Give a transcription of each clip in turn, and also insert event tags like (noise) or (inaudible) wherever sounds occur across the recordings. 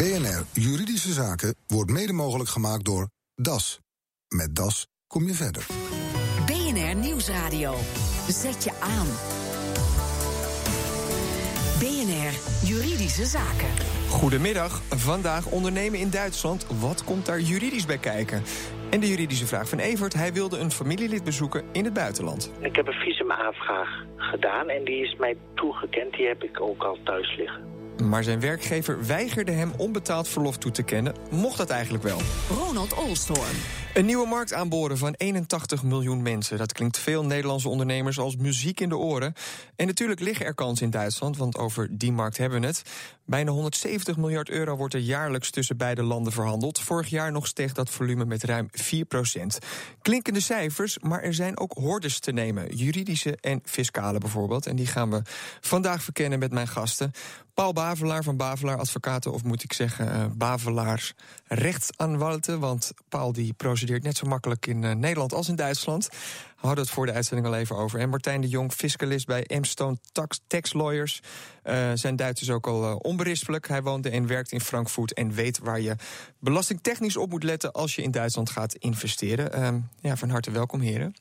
BNR Juridische Zaken wordt mede mogelijk gemaakt door DAS. Met DAS kom je verder. BNR Nieuwsradio. Zet je aan. BNR Juridische Zaken. Goedemiddag. Vandaag ondernemen in Duitsland. Wat komt daar juridisch bij kijken? En de juridische vraag van Evert. Hij wilde een familielid bezoeken in het buitenland. Ik heb een visumaanvraag gedaan en die is mij toegekend. Die heb ik ook al thuis liggen. Maar zijn werkgever weigerde hem onbetaald verlof toe te kennen. Mocht dat eigenlijk wel? Ronald Olstorm. Een nieuwe markt aanboren van 81 miljoen mensen. Dat klinkt veel Nederlandse ondernemers als muziek in de oren. En natuurlijk liggen er kansen in Duitsland, want over die markt hebben we het. Bijna 170 miljard euro wordt er jaarlijks tussen beide landen verhandeld. Vorig jaar nog steeg dat volume met ruim 4 procent. Klinkende cijfers, maar er zijn ook hordes te nemen. Juridische en fiscale bijvoorbeeld. En die gaan we vandaag verkennen met mijn gasten. Paul Bavelaar van Bavelaar Advocaten, of moet ik zeggen uh, Bavelaars rechtsaanwalten. Want Paul die procedeert net zo makkelijk in uh, Nederland als in Duitsland. We hadden het voor de uitzending al even over. En Martijn de Jong, fiscalist bij Amstone Tax, Tax Lawyers. Uh, zijn Duits is ook al onberispelijk. Hij woonde en werkt in Frankfurt en weet waar je belastingtechnisch op moet letten als je in Duitsland gaat investeren. Ehm, ja, van harte welkom, heren.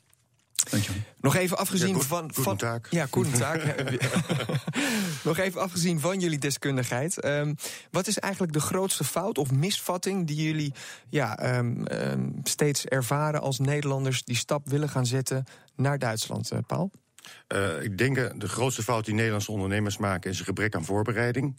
Dankjewel. Nog even afgezien ja, van. van taak. Ja, taak. (laughs) Nog even afgezien van jullie deskundigheid. Um, wat is eigenlijk de grootste fout of misvatting die jullie ja, um, um, steeds ervaren als Nederlanders die stap willen gaan zetten naar Duitsland, uh, Paul? Uh, ik denk uh, de grootste fout die Nederlandse ondernemers maken is een gebrek aan voorbereiding.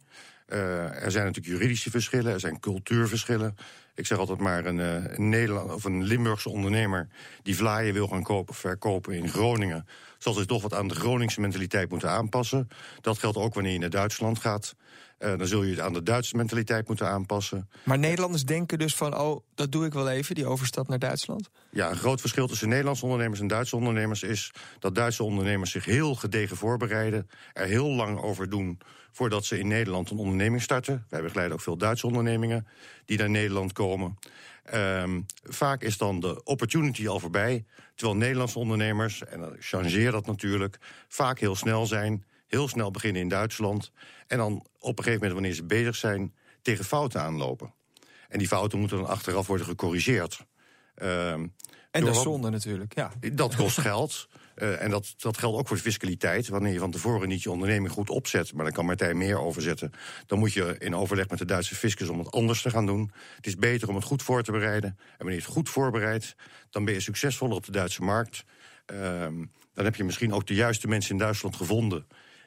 Uh, er zijn natuurlijk juridische verschillen, er zijn cultuurverschillen. Ik zeg altijd maar een, een Nederland of een Limburgse ondernemer die vlaaien wil gaan kopen of verkopen in Groningen, zal zich toch wat aan de Groningse mentaliteit moeten aanpassen. Dat geldt ook wanneer je naar Duitsland gaat. Uh, dan zul je het aan de Duitse mentaliteit moeten aanpassen. Maar Nederlanders denken dus van, oh, dat doe ik wel even, die overstap naar Duitsland? Ja, een groot verschil tussen Nederlandse ondernemers en Duitse ondernemers is dat Duitse ondernemers zich heel gedegen voorbereiden, er heel lang over doen voordat ze in Nederland een onderneming starten. Wij begeleiden ook veel Duitse ondernemingen die naar Nederland komen. Um, vaak is dan de opportunity al voorbij, terwijl Nederlandse ondernemers, en dan changeer dat natuurlijk, vaak heel snel zijn, heel snel beginnen in Duitsland en dan op een gegeven moment, wanneer ze bezig zijn, tegen fouten aanlopen. En die fouten moeten dan achteraf worden gecorrigeerd. Um, en dat is zonde natuurlijk, ja. Dat kost geld. (laughs) Uh, en dat, dat geldt ook voor fiscaliteit. Wanneer je van tevoren niet je onderneming goed opzet, maar dan kan Martijn meer overzetten, dan moet je in overleg met de Duitse fiscus om het anders te gaan doen. Het is beter om het goed voor te bereiden. En wanneer je het goed voorbereidt, dan ben je succesvoller op de Duitse markt. Uh, dan heb je misschien ook de juiste mensen in Duitsland gevonden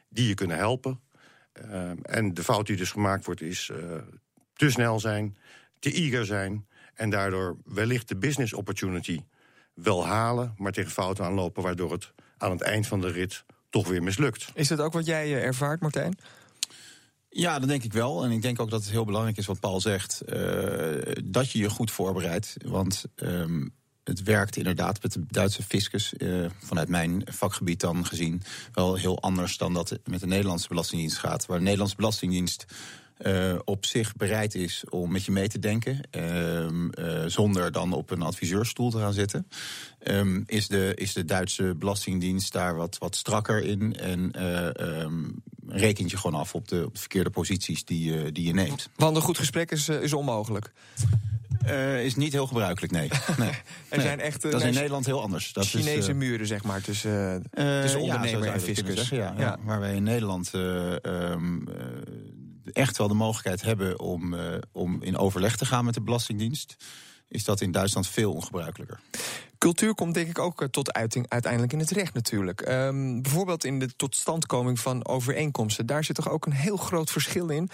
die je kunnen helpen. Uh, en de fout die dus gemaakt wordt, is uh, te snel zijn, te eager zijn. En daardoor wellicht de business opportunity wel halen, maar tegen fouten aanlopen, waardoor het aan het eind van de rit toch weer mislukt. Is dat ook wat jij ervaart, Martijn? Ja, dat denk ik wel. En ik denk ook dat het heel belangrijk is wat Paul zegt. Uh, dat je je goed voorbereidt. Want um, het werkt inderdaad met de Duitse fiscus, uh, vanuit mijn vakgebied dan gezien, wel heel anders dan dat het met de Nederlandse Belastingdienst gaat. Waar de Nederlandse Belastingdienst uh, op zich bereid is om met je mee te denken, uh, uh, zonder dan op een adviseurstoel te gaan zitten, um, is, de, is de Duitse Belastingdienst daar wat, wat strakker in en um, rekent je gewoon af op de, op de verkeerde posities die, die je neemt. Want een goed gesprek is, is onmogelijk. Uh, is niet heel gebruikelijk, nee. (laughs) nee. er nee. zijn echt, uh, dat is in Nederland heel anders. Dat Chinese is, uh, muren, zeg maar, tussen, tussen ondernemer ja, en fiscus. Zeggen, ja, ja. ja, waar wij in Nederland um, echt wel de mogelijkheid hebben om, om in overleg te gaan met de Belastingdienst, is dat in Duitsland veel ongebruikelijker. Cultuur komt denk ik ook tot uiting uiteindelijk in het recht natuurlijk. Um, bijvoorbeeld in de totstandkoming van overeenkomsten. Daar zit toch ook een heel groot verschil in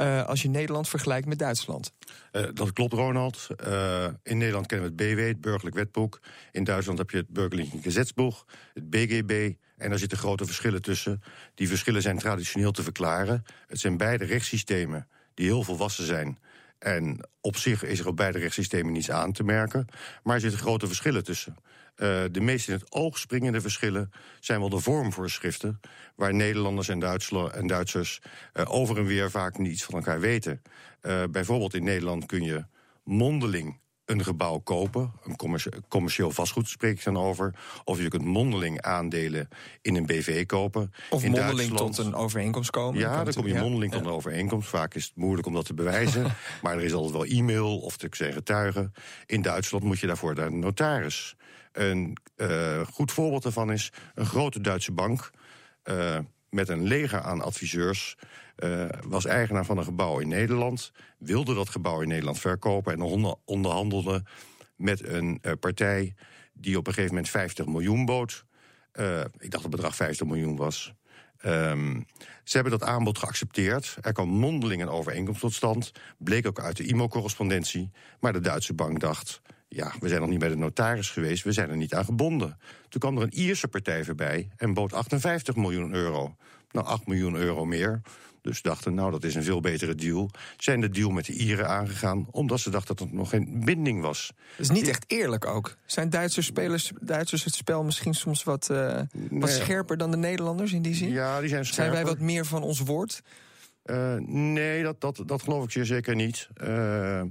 uh, als je Nederland vergelijkt met Duitsland. Uh, dat klopt, Ronald. Uh, in Nederland kennen we het BW, het Burgerlijk Wetboek. In Duitsland heb je het Burgerlijk Gesetzbuch, het BGB. En daar zitten grote verschillen tussen. Die verschillen zijn traditioneel te verklaren. Het zijn beide rechtssystemen die heel volwassen zijn. En op zich is er op beide rechtssystemen niets aan te merken. Maar er zitten grote verschillen tussen. Uh, de meest in het oog springende verschillen zijn wel de vormvoorschriften, waar Nederlanders en, en Duitsers uh, over en weer vaak niets van elkaar weten. Uh, bijvoorbeeld in Nederland kun je mondeling een gebouw kopen, een commercieel vastgoed spreek ik dan over. Of je kunt mondeling aandelen in een BV kopen. Of in mondeling Duitsland- tot een overeenkomst komen. Ja, dan kom je mondeling ja. tot een overeenkomst. Vaak is het moeilijk om dat te bewijzen. (laughs) maar er is altijd wel e-mail of te zijn getuigen. In Duitsland moet je daarvoor naar een notaris. Een eh, goed voorbeeld daarvan is een grote Duitse bank. eh, met een leger aan adviseurs. eh, was eigenaar van een gebouw in Nederland. Wilde dat gebouw in Nederland verkopen. En onder- onderhandelde met een partij die op een gegeven moment 50 miljoen bood. Ik dacht dat het bedrag 50 miljoen was. Ehm, ze hebben dat aanbod geaccepteerd. Er kwam mondeling een overeenkomst tot stand. Bleek ook uit de IMO-correspondentie. Maar de Duitse bank dacht... ja, we zijn nog niet bij de notaris geweest, we zijn er niet aan gebonden. Toen kwam er een Ierse partij voorbij en bood 58 miljoen euro. Nou, 8 miljoen euro meer. Dus dachten, nou, dat is een veel betere deal. Zijn de deal met de Ieren aangegaan... omdat ze dachten dat er nog geen binding was. Dat is niet echt eerlijk ook. Zijn Duitse spelers, Duitsers het spel misschien soms wat, eh, wat Nee. scherper dan de Nederlanders in die zin? Ja, die zijn Zijn scherper. wij wat meer van ons woord? Eh, nee, dat, dat, dat geloof ik zeer zeker niet. Eh,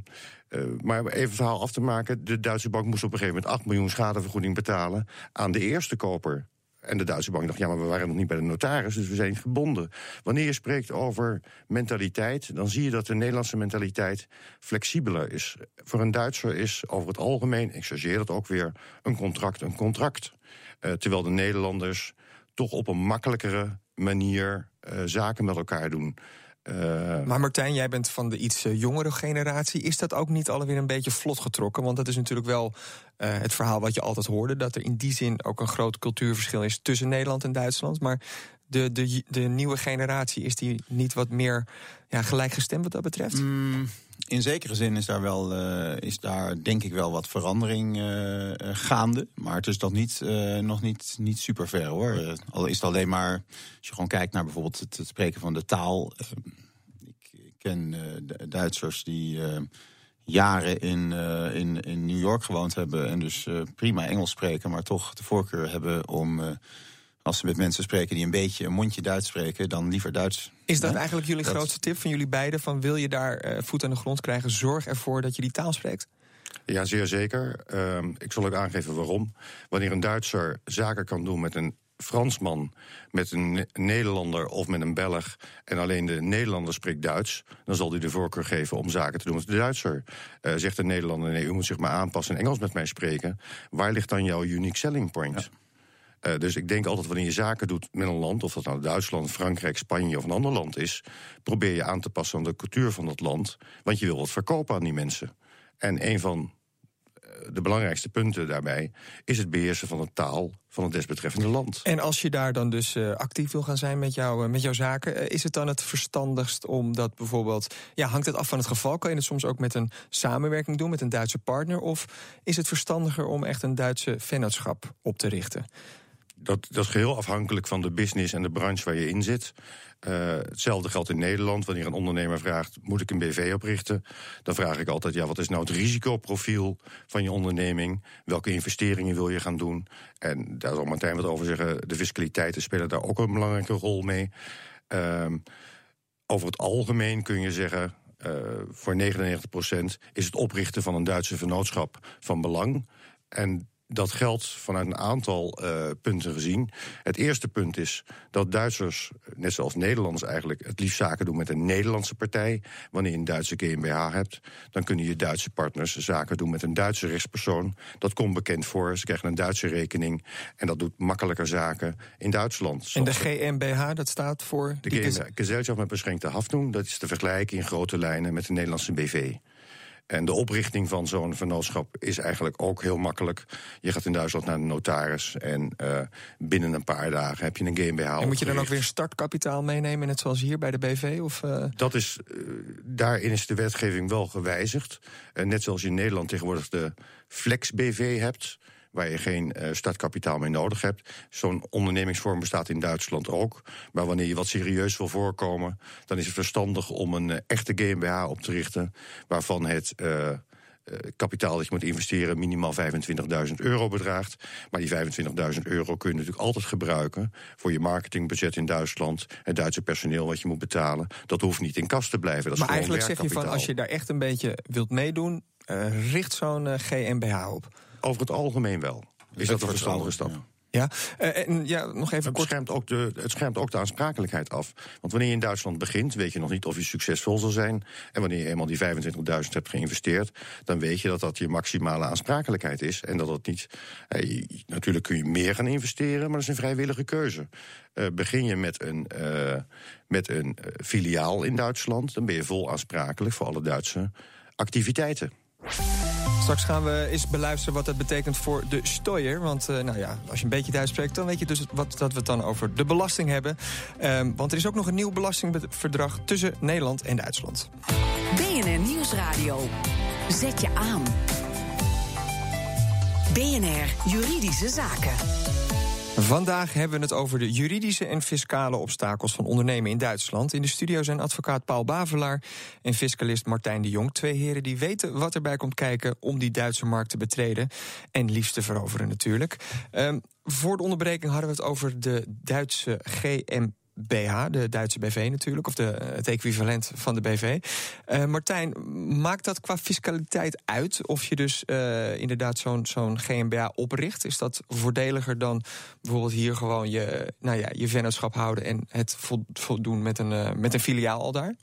eh, maar even het verhaal af te maken. De Duitse bank moest op een gegeven moment 8 miljoen schadevergoeding betalen aan de eerste koper. En de Duitse bank dacht, ja, maar we waren nog niet bij de notaris, dus we zijn gebonden. Wanneer je spreekt over mentaliteit, dan zie je dat de Nederlandse mentaliteit flexibeler is. Voor een Duitser is over het algemeen, ik chargeer dat ook weer, een contract een contract. Eh, terwijl de Nederlanders toch op een makkelijkere manier eh, zaken met elkaar doen. Eh, Maar Martijn, jij bent van de iets eh, jongere generatie. Is dat ook niet alweer een beetje vlot getrokken? Want dat is natuurlijk wel eh, het verhaal wat je altijd hoorde... dat er in die zin ook een groot cultuurverschil is tussen Nederland en Duitsland. Maar de, de, de nieuwe generatie, is die niet wat meer ja, gelijkgestemd wat dat betreft? Mm, in zekere zin is daar, wel, eh, is daar denk ik wel wat verandering eh, eh, gaande. Maar het is nog niet, nog niet, niet super ver hoor. Al is het alleen maar, als je gewoon kijkt naar bijvoorbeeld het, spreken van de taal. ik, ik ken Du- Duitsers die jaren in, in, in New York gewoond hebben. En dus prima Engels spreken, maar toch de voorkeur hebben om... als ze met mensen spreken die een beetje een mondje Duits spreken, dan liever Duits. Is dat Ja? eigenlijk jullie Dat- grootste tip van jullie beiden? Van wil je daar eh, voet aan de grond krijgen, zorg ervoor dat je die taal spreekt? Ja, zeer zeker. Ehm, ik zal ook aangeven waarom. Wanneer een Duitser zaken kan doen met een Fransman, met een Ne- Nederlander of met een Belg... en alleen de Nederlander spreekt Duits... dan zal hij de voorkeur geven om zaken te doen met de Duitser. Eh, zegt de Nederlander, nee, u moet zich maar aanpassen en Engels met mij spreken. Waar ligt dan jouw unique selling point? Eh, dus ik denk altijd wanneer je zaken doet met een land, of dat nou Duitsland, Frankrijk, Spanje of een ander land is, probeer je aan te passen aan de cultuur van dat land, want je wil wat verkopen aan die mensen. En een van eh, de belangrijkste punten daarbij is het beheersen van de taal van het desbetreffende land. En als je daar dan dus eh, actief wil gaan zijn met, jou, met jouw zaken, is het dan het verstandigst om dat bijvoorbeeld. Ja, hangt het af van het geval? Kan je het soms ook met een samenwerking doen met een Duitse partner? Of is het verstandiger om echt een Duitse vennootschap op te richten? Dat, dat is geheel afhankelijk van de business en de branche waar je in zit. Eh, hetzelfde geldt in Nederland. Wanneer een ondernemer vraagt: moet ik een BV oprichten? Dan vraag ik altijd: ja, wat is nou het risicoprofiel van je onderneming? Welke investeringen wil je gaan doen? En daar zal Martijn wat over zeggen. De fiscaliteiten spelen daar ook een belangrijke rol mee. Ehm, over het algemeen kun je zeggen. eh, voor 99% is het oprichten van een Duitse vennootschap van belang. En dat geldt vanuit een aantal eh, punten gezien. Het eerste punt is dat Duitsers, net zoals Nederlanders eigenlijk, het liefst zaken doen met een Nederlandse partij. Wanneer je een Duitse GmbH hebt, dan kunnen je Duitse partners zaken doen met een Duitse rechtspersoon. Dat komt bekend voor. Ze krijgen een Duitse rekening. En dat doet makkelijker zaken in Duitsland. En de GmbH, dat staat voor. de Gesellschaft met beschränkte Haftung, dat is te vergelijken in grote lijnen met de Nederlandse BV. En de oprichting van zo'n vennootschap is eigenlijk ook heel makkelijk. Je gaat in Duitsland naar de notaris en eh, binnen een paar dagen heb je een GmbH. En moet je dan ook weer startkapitaal meenemen, net zoals hier bij de BV? Of, eh, Dat is, eh, daarin is de wetgeving wel gewijzigd. Net zoals je in Nederland tegenwoordig de Flex BV hebt, waar je geen eh, startkapitaal meer nodig hebt. Zo'n ondernemingsvorm bestaat in Duitsland ook. Maar wanneer je wat serieus wil voorkomen, dan is het verstandig om een eh, echte GmbH op te richten, waarvan het. eh, kapitaal dat je moet investeren minimaal 25.000 euro bedraagt. Maar die 25.000 euro kun je natuurlijk altijd gebruiken voor je marketingbudget in Duitsland. Het Duitse personeel wat je moet betalen. Dat hoeft niet in kas te blijven. Dat maar eigenlijk zeg je van als je daar echt een beetje wilt meedoen, richt zo'n GmbH op? Over het algemeen wel. Is dat een verstandige stap? Ja. Ja, eh, en ja, nog even Het kort. schermt, ook de, het schermt ook de aansprakelijkheid af. Want wanneer je in Duitsland begint, weet je nog niet of je succesvol zal zijn. En wanneer je eenmaal die 25.000 hebt geïnvesteerd, dan weet je dat dat je maximale aansprakelijkheid is. En dat het niet. eh, natuurlijk kun je meer gaan investeren, maar dat is een vrijwillige keuze. Eh, begin je met een, met een filiaal in Duitsland, dan ben je vol aansprakelijk voor alle Duitse activiteiten. Straks gaan we eens beluisteren wat dat betekent voor de Steuer. Want eh, nou ja, als je een beetje Duits spreekt, dan weet je dus wat, dat we het dan over de belasting hebben. Ehm, want er is ook nog een nieuw belastingverdrag tussen Nederland en Duitsland. BNR Nieuwsradio. Zet je aan. BNR Juridische Zaken. Vandaag hebben we het over de juridische en fiscale obstakels van ondernemen in Duitsland. In de studio zijn advocaat Paul Bavelaar en fiscalist Martijn de Jong. Twee heren die weten wat erbij komt kijken om die Duitse markt te betreden. En liefst te veroveren natuurlijk. Ehm, voor de onderbreking hadden we het over de Duitse GmbH, de Duitse BV natuurlijk, of de, het equivalent van de BV. Eh, Martijn, maakt dat qua fiscaliteit uit of je dus eh, inderdaad zo'n zo'n GmbH opricht? Is dat voordeliger dan bijvoorbeeld hier gewoon je, nou ja, je vennootschap houden en het vo- voldoen met een, eh, met een filiaal al daar?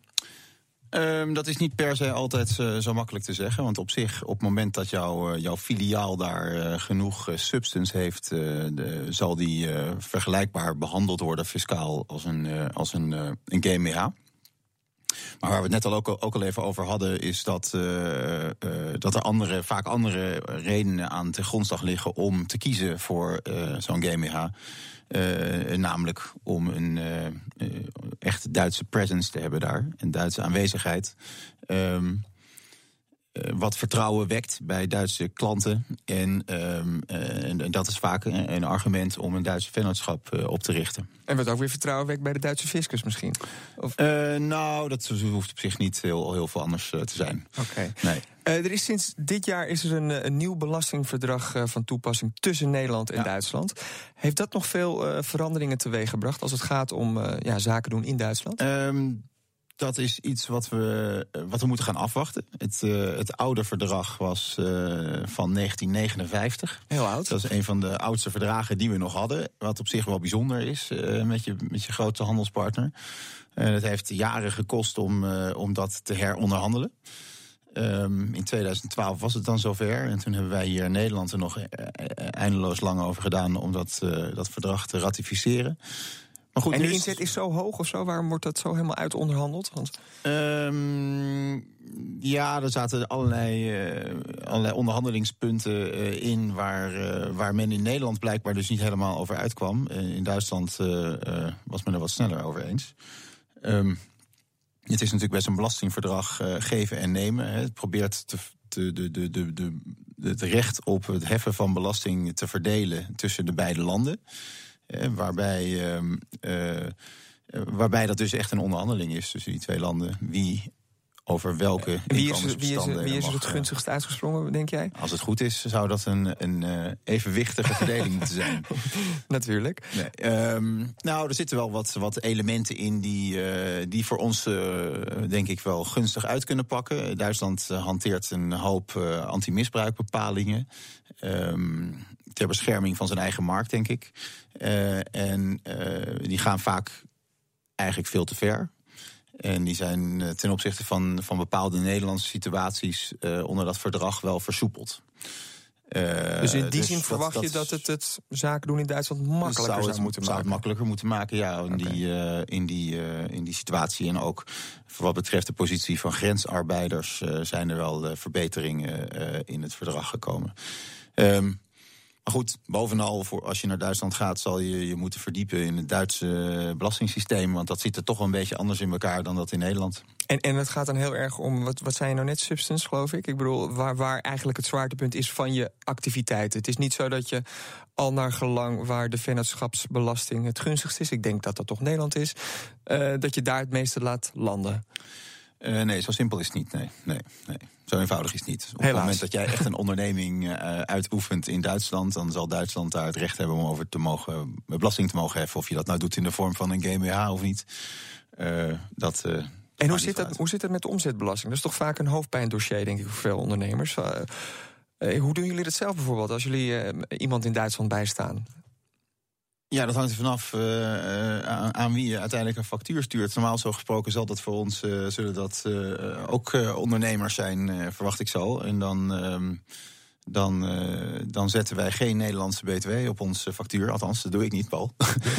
Ehm, dat is niet per se altijd eh, zo makkelijk te zeggen. Want op zich, op het moment dat jouw, eh, jouw filiaal daar eh, genoeg substance heeft, de- zal die vergelijkbaar behandeld worden fiscaal als een, als een, een GmbH. Maar waar we het net al ook, al- even over hadden, is dat, dat er andere, vaak andere redenen aan ten grondslag liggen om te kiezen voor zo'n GmbH. Eh, namelijk om een eh, eh, echt Duitse presence te hebben daar, een Duitse aanwezigheid. Ehm, eh, wat vertrouwen wekt bij Duitse klanten. En, ehm, eh, en dat is vaak een, een argument om een Duitse vennootschap eh, op te richten. En wat ook weer vertrouwen wekt bij de Duitse fiscus misschien. Of, Eh, nou, dat hoeft op zich niet heel, heel veel anders eh, te zijn. Oké. Nee. Eh, er is sinds dit jaar is er een, eh, een nieuw belastingverdrag eh, van toepassing tussen Nederland en Ja. Duitsland. Heeft dat nog veel eh, veranderingen teweeggebracht als het gaat om eh, ja, zaken doen in Duitsland? Ehm, dat is iets wat we, eh, wat we moeten gaan afwachten. Het, eh, het oude verdrag was eh, van 1959. Heel oud. Dat is een van de oudste verdragen die we nog hadden. Wat op zich wel bijzonder is met, je, met je grootste handelspartner. En het heeft jaren gekost om, om dat te heronderhandelen. Ehm, in 2012 was het dan zover. En toen hebben wij hier in Nederland er nog eindeloos lang over gedaan om dat, dat verdrag te ratificeren. Maar goed, En de inzet is zo hoog of zo? Waarom wordt dat zo helemaal uit onderhandeld? Want Ehm, ja, er zaten allerlei, eh, allerlei onderhandelingspunten eh, in waar, eh, waar men in Nederland blijkbaar dus niet helemaal over uitkwam. In Duitsland was men er wat sneller over eens. Ehm, het is natuurlijk best een belastingverdrag geven en nemen. Hè. Het probeert te, te, de, de, de, de, het recht op het heffen van belasting te verdelen tussen de beide landen. Eh, waarbij, ehm, eh, eh, waarbij dat dus echt een onderhandeling is tussen die twee landen. Wie over welke wie is, wie is, inkomensbestanden wie is er het eh, gunstigst uitgesprongen, denk jij? Als het goed is, zou dat een, een eh, evenwichtige (laughs) verdeling moeten zijn. Natuurlijk. Nee, ehm, nou, er zitten wel wat, wat elementen in die, eh, die voor ons, eh, denk ik, wel gunstig uit kunnen pakken. Duitsland eh, hanteert een hoop eh, anti-misbruikbepalingen. ehm, ter bescherming van zijn eigen markt, denk ik. Eh, en eh, die gaan vaak eigenlijk veel te ver. En die zijn eh, ten opzichte van, van bepaalde Nederlandse situaties onder dat verdrag wel versoepeld. Dus in die dus zin dat- verwacht je dat het het zaken doen in Duitsland makkelijker zou, het, moeten zou maken? het makkelijker moeten maken, ja, in, die, in, die, in die situatie. En ook voor wat betreft de positie van grensarbeiders zijn er wel verbeteringen in het verdrag gekomen. Ehm, maar goed, bovenal voor als je naar Duitsland gaat, zal je je moeten verdiepen in het Duitse belastingssysteem. Want dat zit er toch wel een beetje anders in elkaar dan dat in Nederland. En, en het gaat dan heel erg om, wat, wat zei je nou net, substance, geloof ik? Ik bedoel, waar, waar eigenlijk het zwaartepunt is van je activiteiten. Het is niet zo dat je al naar gelang waar de vennootschapsbelasting het gunstigst is... ik denk dat dat toch Nederland is, eh, dat je daar het meeste laat landen. Eh, nee, zo simpel is het niet. Nee, nee, nee. Zo eenvoudig is het niet. Op Helaas. het moment dat jij echt een onderneming eh, uitoefent in Duitsland, dan zal Duitsland daar het recht hebben om over te mogen, belasting te mogen heffen. Of je dat nou doet in de vorm van een GmbH of niet. Eh, dat, eh, En hoe zit, dat, hoe zit het met de omzetbelasting? Dat is toch vaak een hoofdpijndossier, denk ik, voor veel ondernemers. Hoe doen jullie dat zelf bijvoorbeeld als jullie iemand in Duitsland bijstaan? Ja, dat hangt er vanaf uh, aan, aan, wie je uiteindelijk een factuur stuurt. Normaal zo gesproken zal dat voor ons zullen dat ook ondernemers zijn, verwacht ik zo. En dan ehm, dan, uh, dan zetten wij geen Nederlandse BTW op onze factuur. Althans, dat doe ik niet, Paul.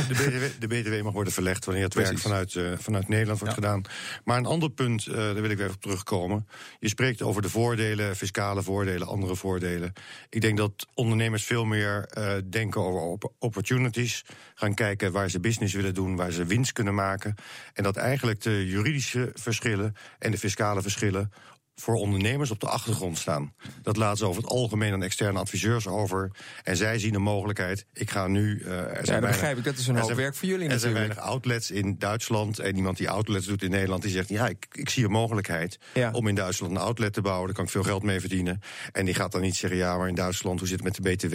De, BTW, de BTW mag worden verlegd wanneer het werk vanuit, uh, vanuit Nederland wordt gedaan. Maar een ander punt, uh, daar wil ik weer op terugkomen. Je spreekt over de voordelen, fiscale voordelen, andere voordelen. Ik denk dat ondernemers veel meer denken over opportunities. Gaan kijken waar ze business willen doen, waar ze winst kunnen maken. En dat eigenlijk de juridische verschillen en de fiscale verschillen voor ondernemers op de achtergrond staan. Dat laten ze over het algemeen aan externe adviseurs over. En zij zien een mogelijkheid. Ik ga nu. Uh, er zijn ja, dat begrijp ik. Dat is een hoop werk voor jullie. Er zijn weinig outlets in Duitsland. En iemand die outlets doet in Nederland, die zegt: Ja, ik, ik zie een mogelijkheid om in Duitsland een outlet te bouwen. Daar kan ik veel geld mee verdienen. En die gaat dan niet zeggen: Ja, maar in Duitsland, hoe zit het met de BTW?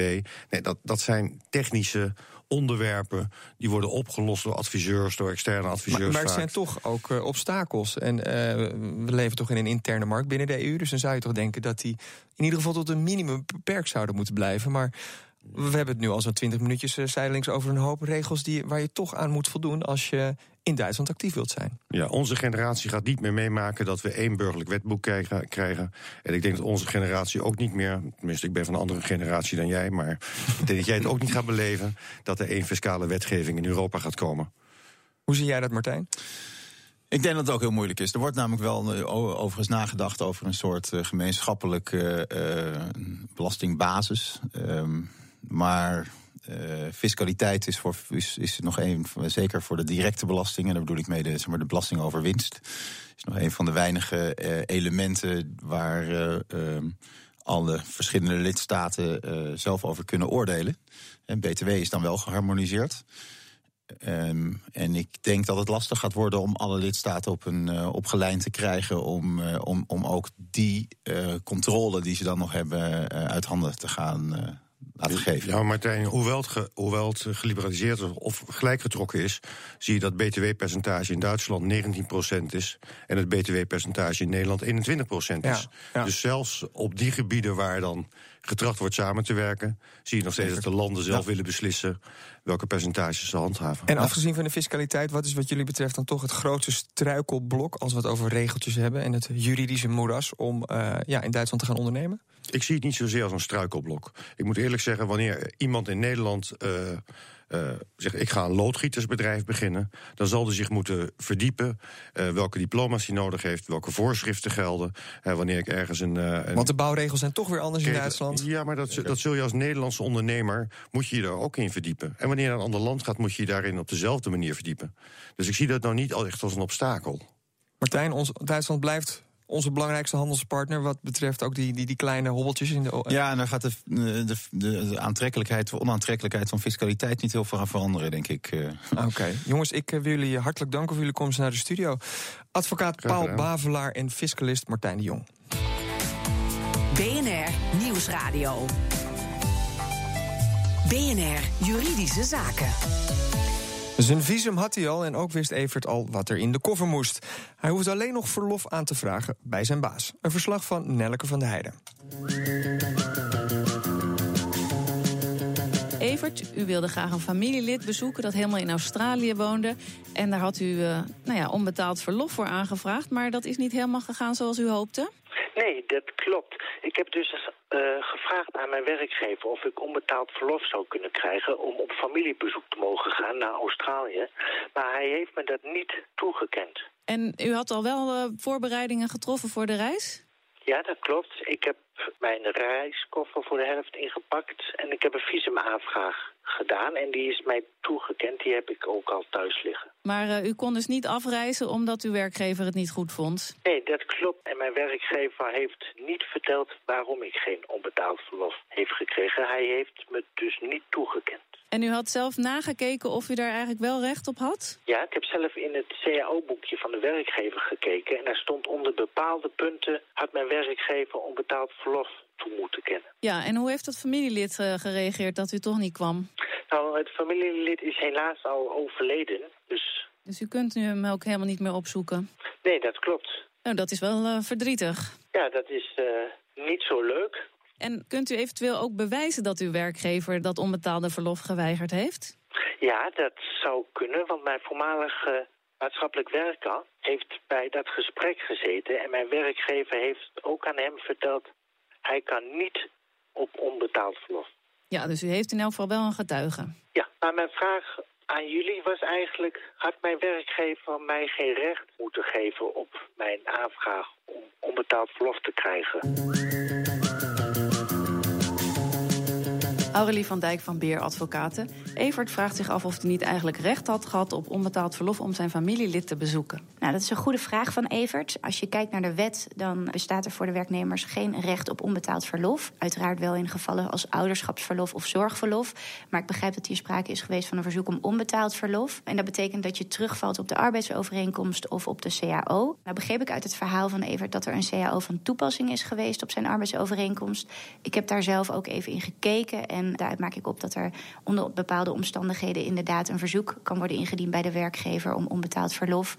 Nee, dat, dat zijn technische onderwerpen die worden opgelost door adviseurs, door externe adviseurs. Maar, maar er zijn toch ook uh, obstakels. En uh, we leven toch in een interne markt binnen de EU. Dus dan zou je toch denken dat die in ieder geval tot een minimum beperkt zouden moeten blijven. Maar we hebben het nu al zo'n 20 minuutjes uh, zijdelings over een hoop regels die, waar je toch aan moet voldoen als je in Duitsland actief wilt zijn. Ja, onze generatie gaat niet meer meemaken dat we één burgerlijk wetboek krijgen. krijgen. En ik denk dat onze generatie ook niet meer, tenminste ik ben van een andere generatie dan jij, maar ik denk dat jij het ook niet gaat beleven dat er één fiscale wetgeving in Europa gaat komen. Hoe zie jij dat, Martijn? Ik denk dat het ook heel moeilijk is. Er wordt namelijk wel uh, overigens nagedacht over een soort uh, gemeenschappelijke uh, belastingbasis. Ehm, maar fiscaliteit is, voor, is, nog een, zeker voor de directe belastingen, daar bedoel ik mee de, de belasting over winst, is nog een van de weinige uh, elementen waar uh, alle verschillende lidstaten zelf over kunnen oordelen. En BTW is dan wel geharmoniseerd. Um, en ik denk dat het lastig gaat worden om alle lidstaten op een opgeleid te krijgen om, om, om ook die controle die ze dan nog hebben uit handen te gaan laten geven. Ja, Martijn, hoewel het, ge, hoewel het geliberaliseerd of gelijkgetrokken is, zie je dat btw-percentage in Duitsland 19% is en het btw-percentage in Nederland 21% is. Ja, ja. Dus zelfs op die gebieden waar dan getracht wordt samen te werken, zie je nog steeds dat de landen zelf willen beslissen welke percentages ze handhaven. En afgezien van de fiscaliteit, wat is wat jullie betreft dan toch het grootste struikelblok als we het over regeltjes hebben en het juridische moeras om uh, ja, in Duitsland te gaan ondernemen? Ik zie het niet zozeer als een struikelblok. Ik moet eerlijk zeggen, wanneer iemand in Nederland uh, uh, zegt: ik ga een loodgietersbedrijf beginnen, dan zal hij zich moeten verdiepen uh, welke diploma's hij nodig heeft, welke voorschriften gelden. wanneer ik ergens een, een, Want de bouwregels zijn toch weer anders in Duitsland. Ja, maar dat, dat zul je als Nederlandse ondernemer moet je je daar ook in verdiepen. En wanneer je naar een ander land gaat, moet je je daarin op dezelfde manier verdiepen. Dus ik zie dat nou niet echt als een obstakel. Martijn, ons Duitsland blijft onze belangrijkste handelspartner wat betreft ook die, die, die kleine hobbeltjes in de. Ja, en daar gaat de, de, de, de aantrekkelijkheid, de onaantrekkelijkheid van fiscaliteit niet heel veel aan veranderen, denk ik. Oké, okay. jongens, ik wil jullie hartelijk danken voor jullie komst naar de studio. Advocaat Paul Bavelaar en fiscalist Martijn de Jong. BNR Nieuwsradio. BNR Juridische Zaken. Zijn visum had hij al en ook wist Evert al wat er in de koffer moest. Hij hoeft alleen nog verlof aan te vragen bij zijn baas. Een verslag van Nelleke van der Heijden. Evert, u wilde graag een familielid bezoeken dat helemaal in Australië woonde. En daar had u uh, nou ja, onbetaald verlof voor aangevraagd. Maar dat is niet helemaal gegaan zoals u hoopte? Nee, dat klopt. Ik heb dus uh, gevraagd aan mijn werkgever of ik onbetaald verlof zou kunnen krijgen om op familiebezoek te mogen gaan naar Australië. Maar hij heeft me dat niet toegekend. En u had al wel uh, voorbereidingen getroffen voor de reis? Ja, dat klopt. Ik heb mijn reiskoffer voor de helft ingepakt en ik heb een visumaanvraag gedaan en die is mij toegekend. Die heb ik ook al thuis liggen. Maar uh, u kon dus niet afreizen omdat uw werkgever het niet goed vond? Nee, dat klopt. En mijn werkgever heeft niet verteld waarom ik geen onbetaald verlof heeft gekregen. Hij heeft me dus niet toegekend. En u had zelf nagekeken of u daar eigenlijk wel recht op had? Ja, ik heb zelf in het CAO-boekje van de werkgever gekeken. En daar stond onder bepaalde punten... had mijn werkgever onbetaald verlof toe moeten kennen. Ja, en hoe heeft dat familielid uh, gereageerd dat u toch niet kwam? Nou, het familielid is helaas al overleden, dus... Dus u kunt nu hem ook helemaal niet meer opzoeken? Nee, dat klopt. Nou, dat is wel uh, verdrietig. Ja, dat is uh, niet zo leuk. En kunt u eventueel ook bewijzen dat uw werkgever dat onbetaalde verlof geweigerd heeft? Ja, dat zou kunnen, want mijn voormalige maatschappelijk werker heeft bij dat gesprek gezeten. En mijn werkgever heeft ook aan hem verteld, hij kan niet op onbetaald verlof. Ja, dus u heeft in elk geval wel een getuige. Ja, maar mijn vraag aan jullie was eigenlijk... had mijn werkgever mij geen recht moeten geven op mijn aanvraag... om onbetaald verlof te krijgen? Aurelie van Dijk van Beer Advocaten. Evert vraagt zich af of hij niet eigenlijk recht had gehad op onbetaald verlof om zijn familielid te bezoeken. Nou, dat is een goede vraag van Evert. Als je kijkt naar de wet, dan bestaat er voor de werknemers geen recht op onbetaald verlof. Uiteraard wel in gevallen als ouderschapsverlof of zorgverlof. Maar ik begrijp dat hier sprake is geweest van een verzoek om onbetaald verlof. En dat betekent dat je terugvalt op de arbeidsovereenkomst of op de CAO. Nou begreep ik uit het verhaal van Evert dat er een CAO van toepassing is geweest op zijn arbeidsovereenkomst. Ik heb daar zelf ook even in gekeken. En daaruit maak ik op dat er onder bepaalde omstandigheden inderdaad een verzoek kan worden ingediend bij de werkgever om onbetaald verlof.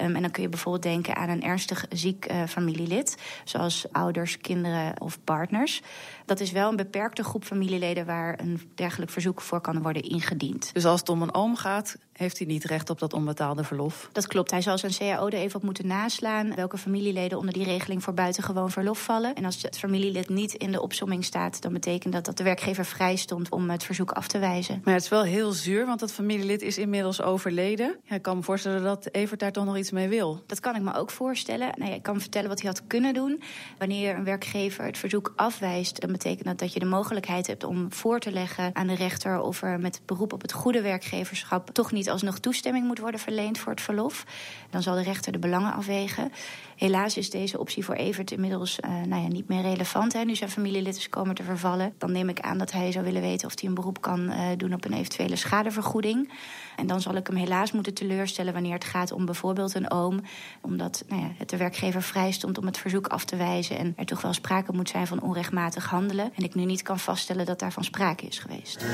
Um, en dan kun je bijvoorbeeld denken aan een ernstig ziek uh, familielid, zoals ouders, kinderen of partners. Dat is wel een beperkte groep familieleden waar een dergelijk verzoek voor kan worden ingediend. Dus als het om een oom gaat, heeft hij niet recht op dat onbetaalde verlof? Dat klopt. Hij zal zijn CAO er even op moeten naslaan welke familieleden onder die regeling voor buitengewoon verlof vallen. En als het familielid niet in de opsomming staat, dan betekent dat dat de werkgever vrij stond om het verzoek af te wijzen. Maar het is wel heel zuur, want dat familielid is inmiddels overleden. Ja, ik kan me voorstellen dat Evert daar toch nog iets mee wil. Dat kan ik me ook voorstellen. Nee, ik kan vertellen wat hij had kunnen doen. Wanneer een werkgever het verzoek afwijst, dan betekent dat dat je de mogelijkheid hebt om voor te leggen aan de rechter of er met beroep op het goede werkgeverschap toch niet alsnog toestemming moet worden verleend voor het verlof. Dan zal de rechter de belangen afwegen. Helaas is deze optie voor Evert inmiddels uh, nou ja, niet meer relevant. Hè. Nu zijn familielid is komen te vervallen. Dan neem ik aan dat hij zou willen weten of hij een beroep kan uh, doen op een eventuele schadevergoeding. En dan zal ik hem helaas moeten teleurstellen wanneer het gaat om bijvoorbeeld een oom. Omdat nou ja, het de werkgever vrij stond om het verzoek af te wijzen. En er toch wel sprake moet zijn van onrechtmatig handelen. En ik nu niet kan vaststellen dat daarvan sprake is geweest.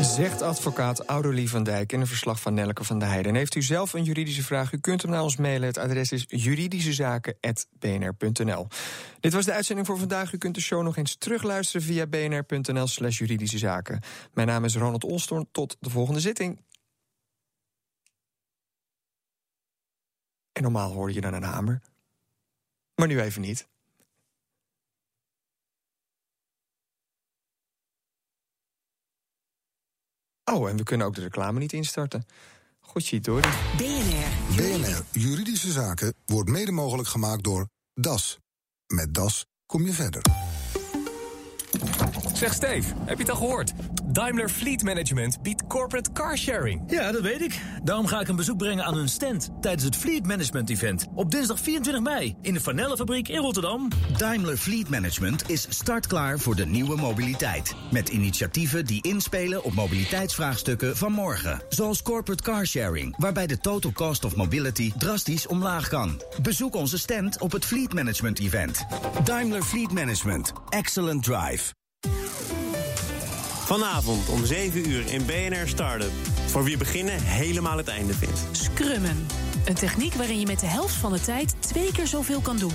Zegt advocaat Audolie van Dijk in een verslag van Nelke van der Heijden. En heeft u zelf een juridische vraag? U kunt hem naar ons mailen. Het adres is juridischezaken.bnr.nl. Dit was de uitzending voor vandaag. U kunt de show nog eens terugluisteren via bnr.nl slash juridische zaken. Mijn naam is Ronald Olstorn. Tot de volgende zitting. En normaal hoorde je dan een hamer. Maar nu even niet. Oh, en we kunnen ook de reclame niet instarten. Goedje, door. BNR. BNR Juridische Zaken wordt mede mogelijk gemaakt door DAS. Met DAS kom je verder. Zeg Steve, heb je het al gehoord? Daimler Fleet Management biedt corporate carsharing. Ja, dat weet ik. Daarom ga ik een bezoek brengen aan hun stand tijdens het Fleet Management Event op dinsdag 24 mei in de Vanellenfabriek in Rotterdam. Daimler Fleet Management is startklaar voor de nieuwe mobiliteit. Met initiatieven die inspelen op mobiliteitsvraagstukken van morgen. Zoals corporate carsharing, waarbij de total cost of mobility drastisch omlaag kan. Bezoek onze stand op het Fleet Management Event. Daimler Fleet Management. Excellent Drive. Vanavond om 7 uur in BNR Startup. Voor wie beginnen helemaal het einde vindt. Scrummen. Een techniek waarin je met de helft van de tijd twee keer zoveel kan doen.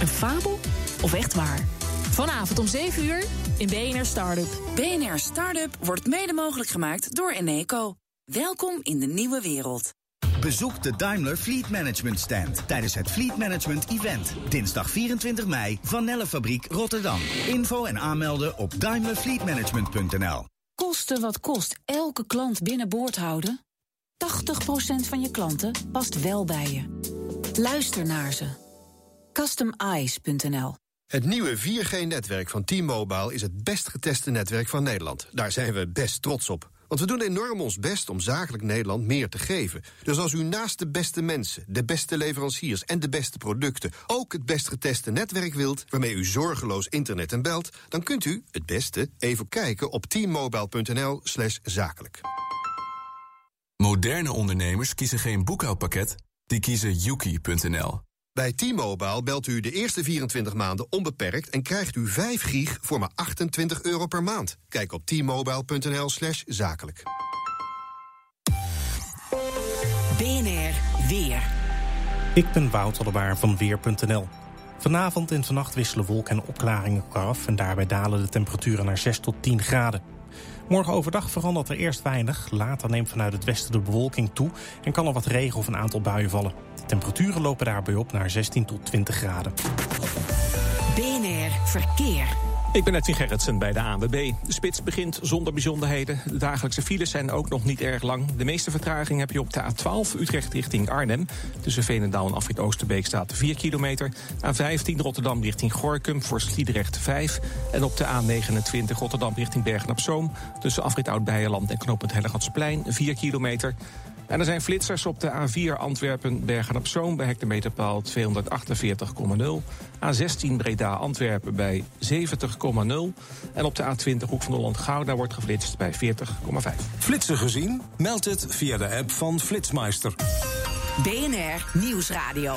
Een fabel of echt waar? Vanavond om 7 uur in BNR Startup. BNR Startup wordt mede mogelijk gemaakt door Eneco. Welkom in de nieuwe wereld. Bezoek de Daimler Fleet Management Stand tijdens het Fleet Management Event. Dinsdag 24 mei van Nellefabriek Rotterdam. Info en aanmelden op daimlerfleetmanagement.nl. Kosten wat kost elke klant binnenboord houden? 80% van je klanten past wel bij je. Luister naar ze. CustomEyes.nl Het nieuwe 4G-netwerk van T-Mobile is het best geteste netwerk van Nederland. Daar zijn we best trots op. Want we doen enorm ons best om zakelijk Nederland meer te geven. Dus als u naast de beste mensen, de beste leveranciers en de beste producten ook het best geteste netwerk wilt, waarmee u zorgeloos internet en belt, dan kunt u het beste even kijken op teammobile.nl/slash zakelijk. Moderne ondernemers kiezen geen boekhoudpakket, die kiezen yuki.nl. Bij T-Mobile belt u de eerste 24 maanden onbeperkt en krijgt u 5 gig voor maar 28 euro per maand. Kijk op t-mobile.nl/slash zakelijk. BNR Weer. Ik ben Wouter de Baar van Weer.nl. Vanavond en vannacht wisselen wolken en opklaringen elkaar af... en daarbij dalen de temperaturen naar 6 tot 10 graden. Morgen overdag verandert er eerst weinig. Later neemt vanuit het westen de bewolking toe... en kan er wat regen of een aantal buien vallen. Temperaturen lopen daarbij op naar 16 tot 20 graden. BNR Verkeer. Ik ben Edwin Gerritsen bij de ANWB. De spits begint zonder bijzonderheden. De dagelijkse files zijn ook nog niet erg lang. De meeste vertraging heb je op de A12 Utrecht richting Arnhem. Tussen Veenendaal en Afrit Oosterbeek staat 4 kilometer. A15 Rotterdam richting Gorkum voor Sliedrecht 5. En op de A29 Rotterdam richting Bergen-op-Zoom... tussen Afrit Oud-Beijerland en knooppunt Hellegatsplein 4 kilometer... En er zijn flitsers op de A4 Antwerpen-Bergen-op-Zoom... bij hectometerpaal 248,0. A16 Breda-Antwerpen bij 70,0. En op de A20 Hoek van Holland-Gouda wordt geflitst bij 40,5. Flitsen gezien? Meld het via de app van Flitsmeister. BNR Nieuwsradio.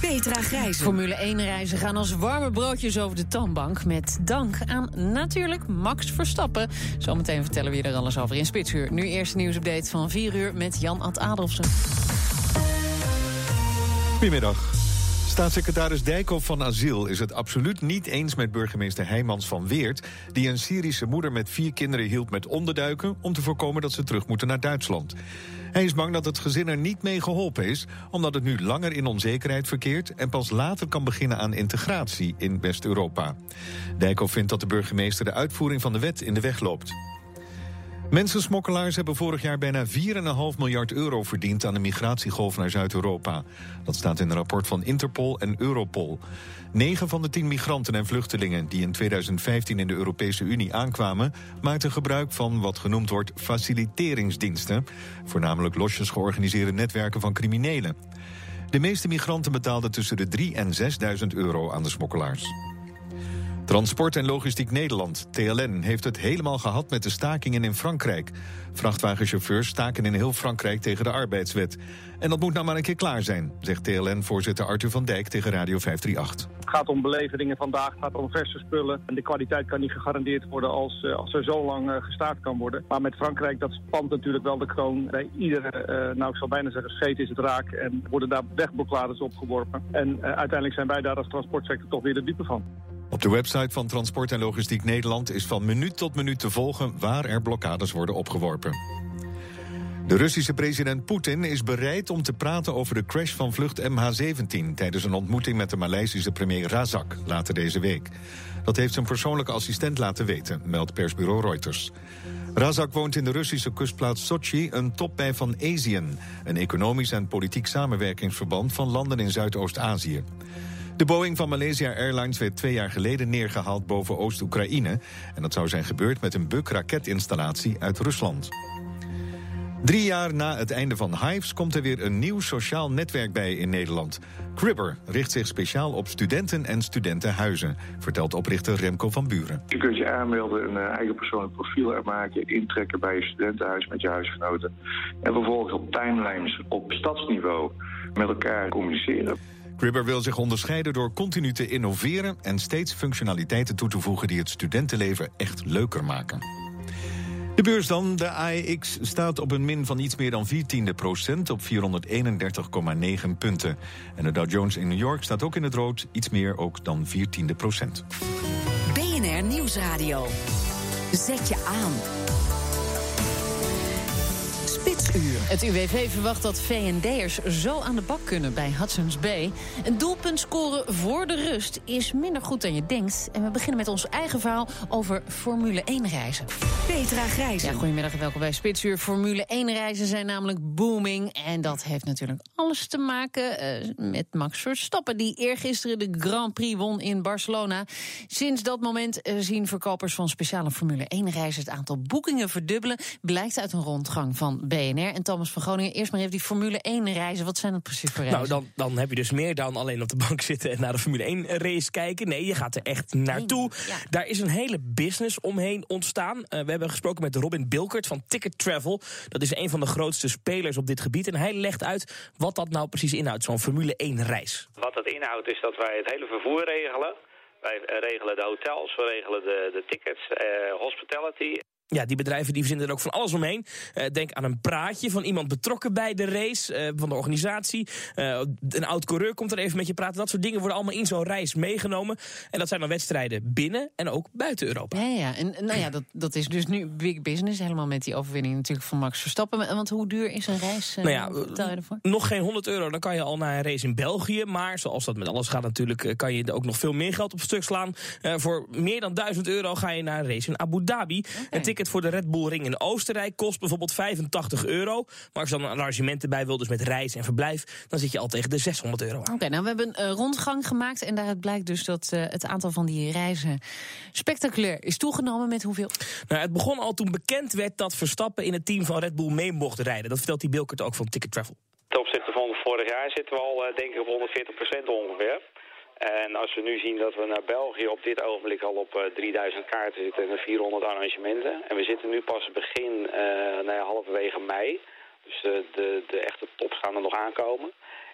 Petra Grijs. Formule 1 reizen gaan als warme broodjes over de toonbank. Met dank aan natuurlijk Max Verstappen. Zometeen vertellen we je er alles over in Spitsuur. Nu eerst nieuwsupdate van 4 uur met Jan Ad Adolfsen. Goedemiddag. Staatssecretaris Dijkhoff van Asiel is het absoluut niet eens met burgemeester Heijmans van Weert... die een Syrische moeder met vier kinderen hielp met onderduiken... om te voorkomen dat ze terug moeten naar Duitsland. Hij is bang dat het gezin er niet mee geholpen is... omdat het nu langer in onzekerheid verkeert... en pas later kan beginnen aan integratie in West-Europa. Dijkhoff vindt dat de burgemeester de uitvoering van de wet in de weg loopt. Mensensmokkelaars hebben vorig jaar bijna 4,5 miljard euro verdiend aan de migratiegolf naar Zuid-Europa. Dat staat in een rapport van Interpol en Europol. 9 van de 10 migranten en vluchtelingen die in 2015 in de Europese Unie aankwamen, maakten gebruik van wat genoemd wordt faciliteringsdiensten, voornamelijk losjes georganiseerde netwerken van criminelen. De meeste migranten betaalden tussen de 3 en 6.000 euro aan de smokkelaars. Transport en Logistiek Nederland, TLN, heeft het helemaal gehad met de stakingen in Frankrijk. Vrachtwagenchauffeurs staken in heel Frankrijk tegen de arbeidswet. En dat moet nou maar een keer klaar zijn, zegt TLN-voorzitter Arthur van Dijk tegen Radio 538. Het gaat om beleveringen vandaag, het gaat om verse spullen. En de kwaliteit kan niet gegarandeerd worden als, uh, als er zo lang uh, gestaakt kan worden. Maar met Frankrijk, dat spant natuurlijk wel de kroon. Bij iedere, uh, nou ik zal bijna zeggen, scheet is het raak. En worden daar wegblokkades opgeworpen. En uiteindelijk zijn wij daar als transportsector toch weer de diepe van. Op de website van Transport en Logistiek Nederland is van minuut tot minuut te volgen waar er blokkades worden opgeworpen. De Russische president Poetin is bereid om te praten over de crash van vlucht MH17 tijdens een ontmoeting met de Maleisische premier Razak later deze week. Dat heeft zijn persoonlijke assistent laten weten, meldt persbureau Reuters. Razak woont in de Russische kustplaats Sochi, een top bij van ASEAN, een economisch en politiek samenwerkingsverband van landen in Zuidoost-Azië. De Boeing van Malaysia Airlines werd twee jaar geleden neergehaald boven Oost-Oekraïne. En dat zou zijn gebeurd met een Buk-raketinstallatie uit Rusland. Drie jaar na het einde van Hives komt er weer een nieuw sociaal netwerk bij in Nederland. Cribber richt zich speciaal op studenten en studentenhuizen, vertelt oprichter Remco van Buren. Je kunt je aanmelden, een eh, eigen persoonlijk profiel er maken, intrekken bij je studentenhuis met je huisgenoten. En vervolgens op timelines op stadsniveau met elkaar communiceren. Cribber wil zich onderscheiden door continu te innoveren en steeds functionaliteiten toe te voegen die het studentenleven echt leuker maken. De beurs dan, de AEX, staat op een min van iets meer dan 14 procent op 431,9 punten. En de Dow Jones in New York staat ook in het rood, iets meer ook dan 14 procent. BNR Nieuwsradio. Zet je aan. Het UWV verwacht dat VND'ers zo aan de bak kunnen bij Hudson's Bay. Een doelpunt scoren voor de rust is minder goed dan je denkt. En we beginnen met ons eigen verhaal over Formule 1 reizen. Petra Grijs. Ja, goedemiddag en welkom bij Spitsuur. Formule 1 reizen zijn namelijk booming. En dat heeft natuurlijk alles te maken uh, met Max Verstappen... die eergisteren de Grand Prix won in Barcelona. Sinds dat moment uh, zien verkopers van speciale Formule 1 reizen... het aantal boekingen verdubbelen. Blijkt uit een rondgang van BNR. En Thomas van Groningen, eerst maar even die Formule 1 reizen. Wat zijn dat precies voor reizen? Nou, dan, dan heb je dus meer dan alleen op de bank zitten... en naar de Formule 1 race kijken. Nee, je gaat er echt naartoe. Ja. Daar is een hele business omheen ontstaan. Uh, we hebben gesproken met Robin Bilkert van Ticket Travel. Dat is een van de grootste spelers op dit gebied. En hij legt uit wat dat nou precies inhoudt, zo'n Formule 1 reis. Wat dat inhoudt is dat wij het hele vervoer regelen. Wij regelen de hotels, we regelen de, de tickets, uh, hospitality. Ja, die bedrijven die verzinnen er ook van alles omheen. Uh, denk aan een praatje van iemand betrokken bij de race, uh, van de organisatie. Uh, een oud coureur komt er even met je praten. Dat soort dingen worden allemaal in zo'n reis meegenomen. En dat zijn dan wedstrijden binnen en ook buiten Europa. Ja, ja. en nou ja, dat, dat is dus nu big business. Helemaal met die overwinning natuurlijk van Max Verstappen. Want hoe duur is een reis? nou ja, nog geen 100 euro, dan kan je al naar een race in België. Maar zoals dat met alles gaat natuurlijk, kan je er ook nog veel meer geld op stuk slaan. voor meer dan 1000 euro ga je naar een race in Abu Dhabi. Okay. Ticket voor de Red Bull Ring in Oostenrijk kost bijvoorbeeld 85 euro. Maar als je dan een arrangement erbij wil, dus met reis en verblijf... dan zit je al tegen de 600 euro aan. Oké, nou we hebben een uh, rondgang gemaakt... en daaruit blijkt dus dat uh, het aantal van die reizen spectaculair is toegenomen. Met hoeveel? Nou, het begon al toen bekend werd dat Verstappen in het team van Red Bull mee mocht rijden. Dat vertelt die Bilkert ook van Ticket Travel. Ten opzichte van vorig jaar zitten we al, uh, denk ik, op 140 procent ongeveer. En als we nu zien dat we naar België op dit ogenblik al op uh, 3000 kaarten zitten en 400 arrangementen. En we zitten nu pas begin, uh, nou ja, halverwege mei. Dus uh, de, de echte tops gaan er nog aankomen.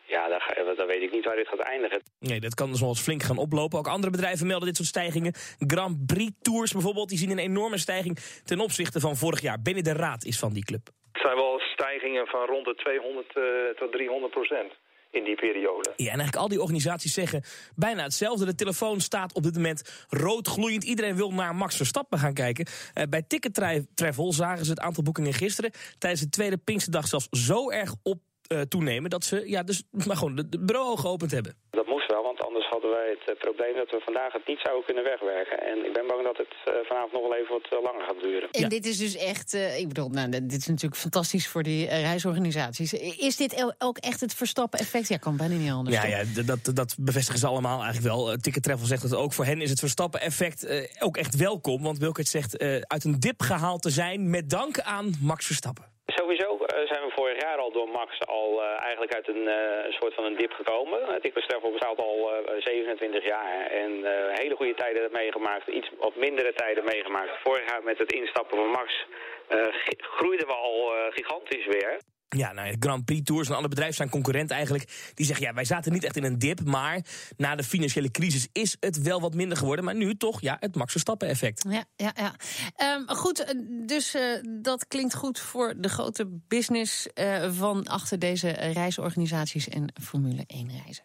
Ja, dan, weet ik niet waar dit gaat eindigen. Nee, dat kan dus wel eens flink gaan oplopen. Ook andere bedrijven melden dit soort stijgingen. Grand Prix Tours bijvoorbeeld, die zien een enorme stijging ten opzichte van vorig jaar. Benny de Raad is van die club. Het zijn wel stijgingen van rond de 200 tot 300 procent in die periode. Ja, en eigenlijk al die organisaties zeggen bijna hetzelfde. De telefoon staat op dit moment rood gloeiend. Iedereen wil naar Max Verstappen gaan kijken. Uh, bij Ticket Travel zagen ze het aantal boekingen gisteren... tijdens de tweede Pinksterdag zelfs zo erg op uh, toenemen... dat ze ja, dus, maar gewoon de, de bureau geopend hebben. Dat moest wel, want anders hadden wij het uh, probleem... dat we vandaag het niet zouden kunnen wegwerken. En ik ben bang dat het uh, vanavond nog wel even wat langer gaat duren. En ja. dit is dus echt... ik bedoel, nou, dit is natuurlijk fantastisch voor die reisorganisaties. Is dit ook echt het Verstappen-effect? Ja, kan bijna niet anders. Ja, ja dat, dat bevestigen ze allemaal eigenlijk wel. Ticket Travel zegt het ook. Voor hen is het Verstappen-effect ook echt welkom. Want Wilkert zegt uit een dip gehaald te zijn... met dank aan Max Verstappen. Sowieso uh, zijn we vorig jaar al door Max al uh, eigenlijk uit een, uh, een, soort van een dip gekomen. Het Travel bestaat al 27 jaar en hele goede tijden meegemaakt, iets wat mindere tijden meegemaakt. Vorig jaar met het instappen van Max groeiden we al gigantisch weer. Ja, nou, Grand Prix Tours en alle bedrijven zijn concurrent eigenlijk. Die zeggen, ja, wij zaten niet echt in een dip, maar na de financiële crisis is het wel wat minder geworden. Maar nu toch, ja, het Max Verstappen effect. Ja, ja, ja. Um, goed, dus uh, dat klinkt goed voor de grote business uh, van achter deze reisorganisaties en Formule 1 reizen.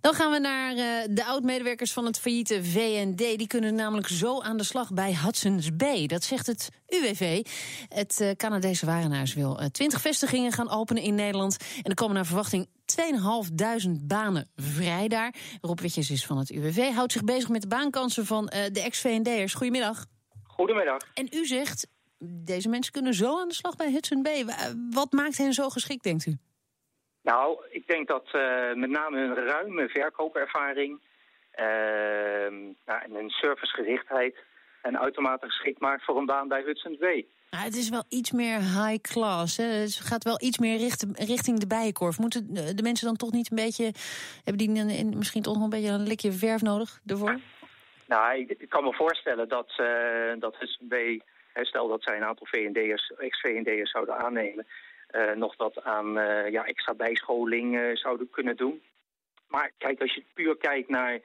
Dan gaan we naar uh, de oud-medewerkers van het failliete VND. Die kunnen namelijk zo aan de slag bij Hudson's Bay. Dat zegt het UWV. Het uh, Canadese warenhuis wil uh, 20 vestigingen gaan openen in Nederland. En er komen naar verwachting 2.500 banen vrij daar. Rob Witjes is van het UWV. Houdt zich bezig met de baankansen van de ex-VND'ers. Goedemiddag. Goedemiddag. En u zegt, deze mensen kunnen zo aan de slag bij Hudson Bay. Wat maakt hen zo geschikt, denkt u? Nou, ik denk dat uh, met name hun ruime verkoopervaring uh, nou, en hun servicegerichtheid en automatisch geschikt maakt voor een baan bij Hudson's Bay. Nou, het is wel iets meer high class. Hè? Het gaat wel iets meer richt, richting de bijenkorf. Moeten de mensen dan toch niet een beetje... hebben die een, misschien toch nog een beetje een likje verf nodig ervoor? Nou, ik, ik kan me voorstellen dat, uh, dat Hudson's Bay... stel dat zij een aantal VND'ers, ex-VND'ers zouden aannemen... Uh, nog wat aan uh, ja, extra bijscholing uh, zouden kunnen doen. Maar kijk, als je puur kijkt naar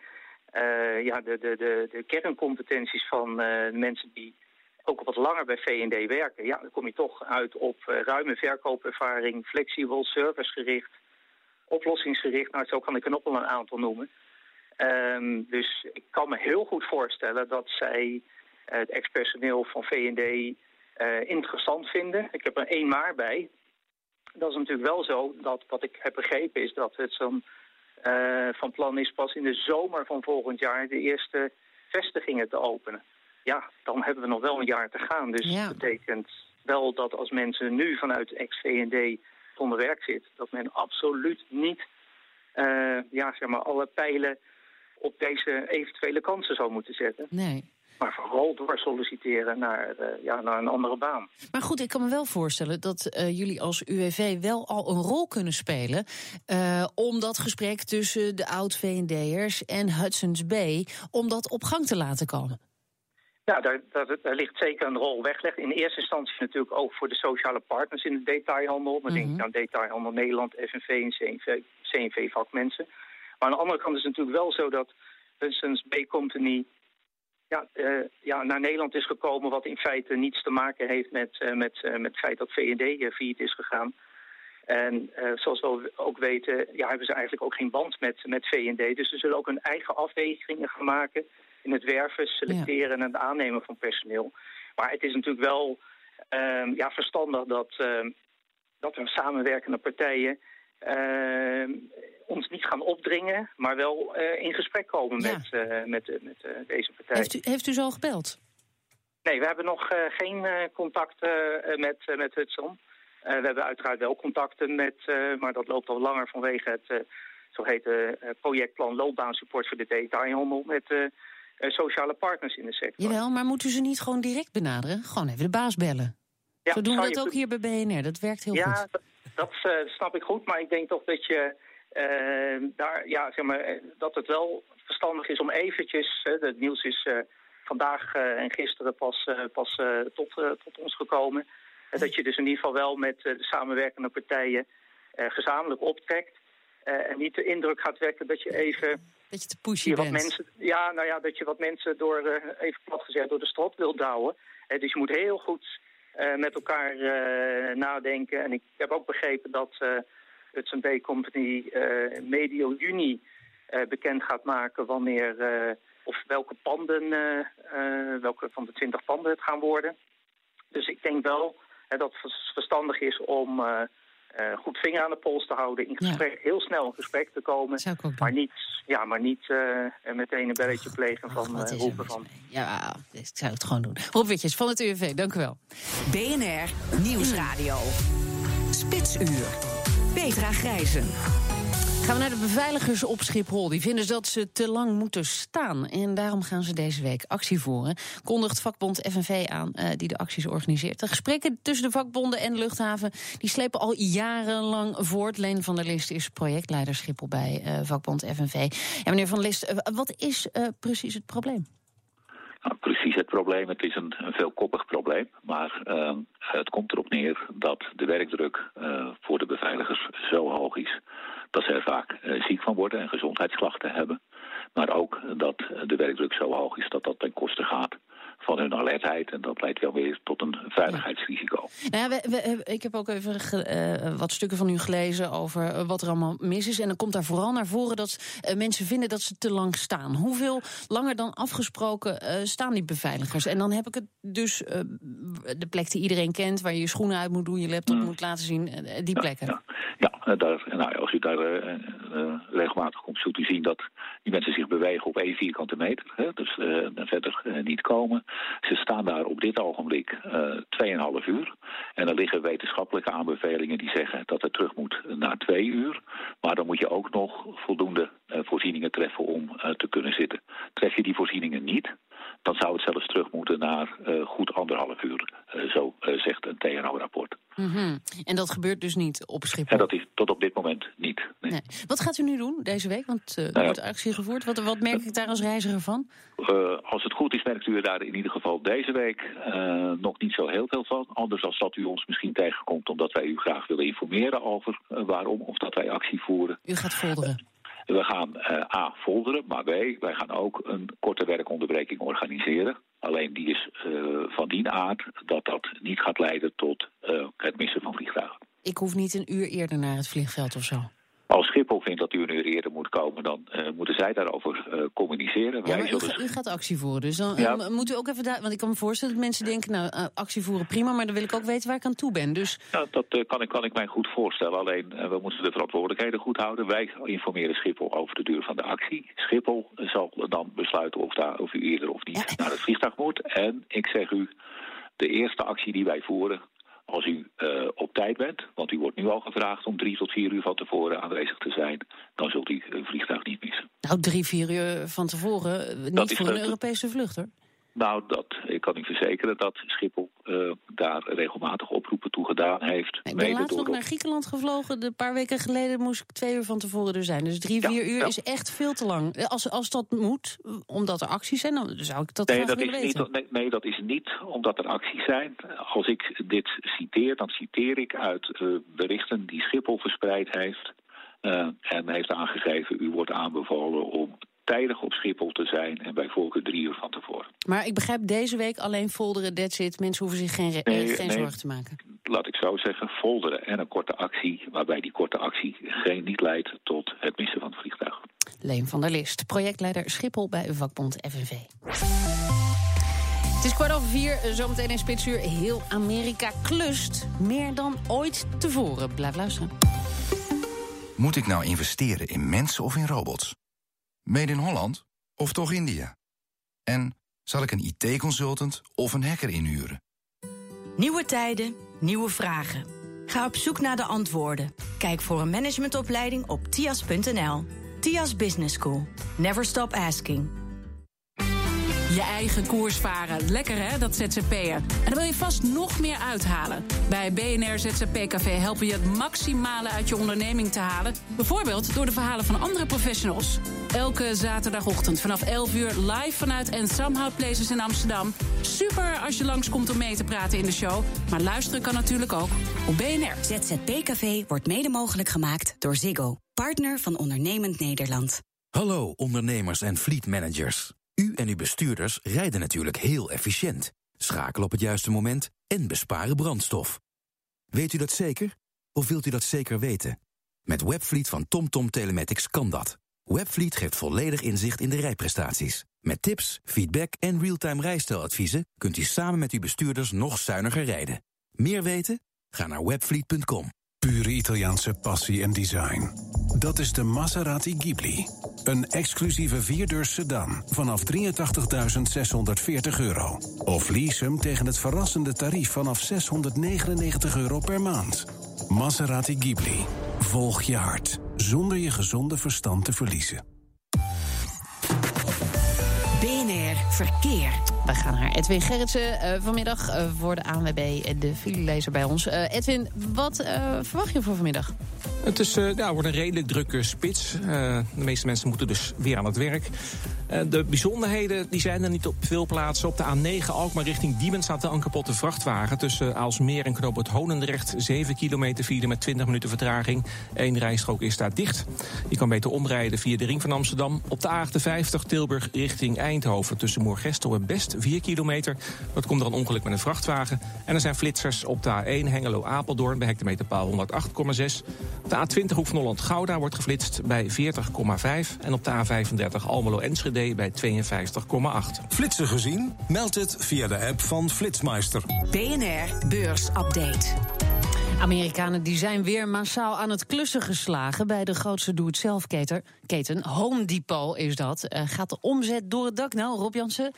ja, de, de, de, de kerncompetenties van mensen die ook wat langer bij V&D werken, ja, dan kom je toch uit op ruime verkoopervaring, flexibel, servicegericht, oplossingsgericht. Nou, zo kan ik er nog wel een aantal noemen. Um, dus ik kan me heel goed voorstellen dat zij het ex-personeel van V&D interessant vinden. Ik heb er één maar bij dat is natuurlijk wel zo dat wat ik heb begrepen is dat het zo'n uh, van plan is pas in de zomer van volgend jaar de eerste vestigingen te openen. Ja, dan hebben we nog wel een jaar te gaan. Dus ja. dat betekent wel dat als mensen nu vanuit ex-VND zonder werk zitten, dat men absoluut niet uh, ja, zeg maar, alle pijlen op deze eventuele kansen zou moeten zetten. Nee maar vooral door solliciteren naar, uh, ja, naar een andere baan. Maar goed, ik kan me wel voorstellen dat uh, jullie als UWV wel al een rol kunnen spelen... Uh, om dat gesprek tussen de oud-VND'ers en Hudson's Bay... om dat op gang te laten komen. Ja, daar, daar, daar, ligt zeker een rol weggelegd. In eerste instantie natuurlijk ook voor de sociale partners in de detailhandel. Maar mm -hmm. denk aan Detailhandel Nederland, FNV en CNV, CNV-vakmensen. Maar aan de andere kant is het natuurlijk wel zo dat Hudson's Bay Company ja, eh, ja, naar Nederland is gekomen... wat in feite niets te maken heeft met, uh, met, uh, met het feit dat VND failliet is gegaan. En zoals we ook weten, ja, hebben ze eigenlijk ook geen band met, met VND. Dus ze zullen ook hun eigen afwegingen gaan maken... in het werven, selecteren en het aannemen van personeel. Maar het is natuurlijk wel ehm, ja, verstandig dat, ehm, dat er samenwerkende partijen ons niet gaan opdringen, maar wel uh, in gesprek komen ja. met, uh, met, met deze partij. Heeft u, heeft u zo gebeld? Nee, we hebben nog geen contact met, met Hudson. we hebben uiteraard wel contacten met, maar dat loopt al langer vanwege het zogeheten projectplan loopbaansupport voor de detailhandel met sociale partners in de sector. Jawel, maar moet u ze niet gewoon direct benaderen? Gewoon even de baas bellen. Ja, Zo doen we dat ook hier bij BNR, dat werkt heel ja, goed. Dat, uh, snap ik goed, maar ik denk toch dat je uh, daar, ja, zeg maar, dat het wel verstandig is om eventjes, het nieuws is vandaag en gisteren pas, pas tot, tot ons gekomen, dat je dus in ieder geval wel met de samenwerkende partijen gezamenlijk optrekt. en niet de indruk gaat wekken dat je even... Dat je te pushy wat Mensen, ja, nou ja, dat je wat mensen door, even plat gezegd, door de strot wilt douwen. dus je moet heel goed met elkaar uh, nadenken. En ik heb ook begrepen dat Hudson Bay Company medio juni bekend gaat maken wanneer of welke panden, welke van de twintig panden het gaan worden. Dus ik denk wel dat het verstandig is om uh, goed vinger aan de pols te houden, in gesprek, ja. heel snel in gesprek te komen. Maar niet, ja, maar niet uh, meteen een belletje plegen van uh, roepen van. Ja, ik zou het gewoon doen. Rob Witjes van het UWV, dank u wel. BNR Nieuwsradio. Spitsuur. Petra Grijzen. Gaan we naar de beveiligers op Schiphol. Die vinden dat ze te lang moeten staan. En daarom gaan ze deze week actie voeren. Kondigt vakbond FNV aan, uh, die de acties organiseert. De gesprekken tussen de vakbonden en de luchthaven... die slepen al jarenlang voort. Leen van der List is projectleider Schiphol bij uh, vakbond FNV. Ja, meneer van der List, uh, wat is precies het probleem? Nou, precies het probleem. Het is een, veelkoppig probleem. Maar uh, het komt erop neer dat de werkdruk voor de beveiligers zo hoog is... dat ze vaak uh, ziek van worden en gezondheidsklachten hebben. Maar ook dat de werkdruk zo hoog is dat dat ten koste gaat van hun alertheid. En dat leidt wel weer tot een veiligheidsrisico. Nou ja, we, we, ik heb ook even uh, wat stukken van u gelezen over wat er allemaal mis is. En dan komt daar vooral naar voren dat uh, mensen vinden dat ze te lang staan. Hoeveel langer dan afgesproken uh, staan die beveiligers? En dan heb ik het dus de plek die iedereen kent... waar je je schoenen uit moet doen, je laptop mm. moet laten zien, die plekken. Ja, ja. ja daar, nou, als u daar regelmatig komt, zult u zien dat die mensen zich bewegen op één vierkante meter. Hè, dus verder niet komen. Ze staan daar op dit ogenblik uh, 2,5 uur. En er liggen wetenschappelijke aanbevelingen die zeggen dat het terug moet naar 2 uur. Maar dan moet je ook nog voldoende uh, voorzieningen treffen om uh, te kunnen zitten. Tref je die voorzieningen niet, dan zou het zelfs terug moeten naar uh, goed anderhalf uur. Uh, zo uh, zegt een TNO-rapport. Mm -hmm. En dat gebeurt dus niet op Schiphol? En dat is tot op dit moment niet. Nee. Nee. Wat gaat u nu doen deze week? Want er nou, wordt actie gevoerd. Wat, wat merk ik daar als reiziger van? als het goed is, merkt u er daar in ieder geval deze week nog niet zo heel veel van. Anders als dat u ons misschien tegenkomt omdat wij u graag willen informeren over waarom of dat wij actie voeren. U gaat folderen? We gaan uh, A, folderen, maar B, wij gaan ook een korte werkonderbreking organiseren. Alleen die is uh, van die aard dat dat niet gaat leiden tot uh, het missen van vliegtuigen. Ik hoef niet een uur eerder naar het vliegveld of zo? Als Schiphol vindt dat u een uur eerder moet komen, dan uh, moeten zij daarover uh, communiceren. Ja, Wij zullen... u, u, gaat actie voeren, dus dan ja. uh, moet u ook even daar. Want ik kan me voorstellen dat mensen denken, nou, actie voeren prima, maar dan wil ik ook weten waar ik aan toe ben. Dus... Ja, dat kan, ik, kan ik mij goed voorstellen. Alleen we moeten de verantwoordelijkheden goed houden. Wij informeren Schiphol over de duur van de actie. Schiphol zal dan besluiten of, daar, of u eerder of niet ja. naar het vliegtuig moet. En ik zeg u, de eerste actie die wij voeren, als u uh, op tijd bent, want u wordt nu al gevraagd om drie tot vier uur van tevoren aanwezig te zijn, dan zult u een vliegtuig niet missen. Nou, drie, vier uur van tevoren, niet dat voor een Europese vlucht hoor. Nou, dat, ik kan u verzekeren dat Schiphol uh, daar regelmatig oproepen toe gedaan heeft. Ik ben laatst nog naar Griekenland gevlogen. Een paar weken geleden moest ik twee uur van tevoren er zijn. Dus drie, ja, vier uur ja. is echt veel te lang. Als, als dat moet, omdat er acties zijn, dan zou ik dat nee, graag dat willen is weten. Niet, nee, nee, dat is niet omdat er acties zijn. Als ik dit citeer, dan citeer ik uit uh, berichten die Schiphol verspreid heeft. Uh, en heeft aangegeven, u wordt aanbevolen om tijdig op Schiphol te zijn en bij voorkeur drie uur van tevoren. Maar ik begrijp deze week alleen folderen, that's it. Mensen hoeven zich geen, Nee, geen nee. zorgen te maken. Laat ik zo zeggen, folderen en een korte actie, waarbij die korte actie geen, niet leidt tot het missen van het vliegtuig. Leen van der List, projectleider Schiphol bij vakbond FNV. Het is kwart over vier, zometeen in Spitsuur. Heel Amerika klust, meer dan ooit tevoren. Blijf luisteren. Moet ik nou investeren in mensen of in robots? Made in Holland of toch India? En zal ik een IT-consultant of een hacker inhuren? Nieuwe tijden, nieuwe vragen. Ga op zoek naar de antwoorden. Kijk voor een managementopleiding op tias.nl. Tias Business School. Never stop asking. Je eigen koers varen. Lekker hè, dat ZZP'er. En daar wil je vast nog meer uithalen. Bij BNR ZZP Café helpen je het maximale uit je onderneming te halen. Bijvoorbeeld door de verhalen van andere professionals. Elke zaterdagochtend vanaf 11 uur live vanuit En Somehow Places in Amsterdam. Super als je langskomt om mee te praten in de show. Maar luisteren kan natuurlijk ook op BNR. ZZP Café wordt mede mogelijk gemaakt door Ziggo. Partner van Ondernemend Nederland. Hallo ondernemers en fleetmanagers. U en uw bestuurders rijden natuurlijk heel efficiënt. Schakelen op het juiste moment en besparen brandstof. Weet u dat zeker? Of wilt u dat zeker weten? Met Webfleet van TomTom Telematics kan dat. Webfleet geeft volledig inzicht in de rijprestaties. Met tips, feedback en real-time rijstijladviezen kunt u samen met uw bestuurders nog zuiniger rijden. Meer weten? Ga naar webfleet.com. Pure Italiaanse passie en design. Dat is de Maserati Ghibli. Een exclusieve vierdeurs sedan vanaf 83.640 euro. Of lease hem tegen het verrassende tarief vanaf 699 euro per maand. Maserati Ghibli. Volg je hart, zonder je gezonde verstand te verliezen. BNR Verkeer. We gaan naar Edwin Gerritsen eh, vanmiddag eh, voor de ANWB, de filelezer bij ons. Eh, Edwin, wat eh, verwacht je voor vanmiddag? Het is, eh, ja, wordt een redelijk drukke spits. Eh, de meeste mensen moeten dus weer aan het werk. Eh, de bijzonderheden die zijn er niet op veel plaatsen. Op de A9 Alkmaar richting Diemen staat de ankerpotte vrachtwagen... tussen Aalsmeer en Knoop het Honendrecht. 7 kilometer file met 20 minuten vertraging. Eén rijstrook is daar dicht. Je kan beter omrijden via de ring van Amsterdam. Op de A58 Tilburg richting Eindhoven... tussen Moergestel en Best 4 kilometer. Dat komt er een ongeluk met een vrachtwagen. En er zijn flitsers op de A1 Hengelo-Apeldoorn... bij hectometerpaal 108,6. Op de A20 Hoek van Holland-Gouda wordt geflitst bij 40,5. En op de A35 Almelo-Enschede bij 52,8. Flitsen gezien? Meld het via de app van Flitsmeister. BNR Beursupdate. Amerikanen die zijn weer massaal aan het klussen geslagen bij de grootste doe-het-zelf-keten. Keten, Home Depot is dat. Eh, gaat de omzet door het dak? Nou, Rob Jansen,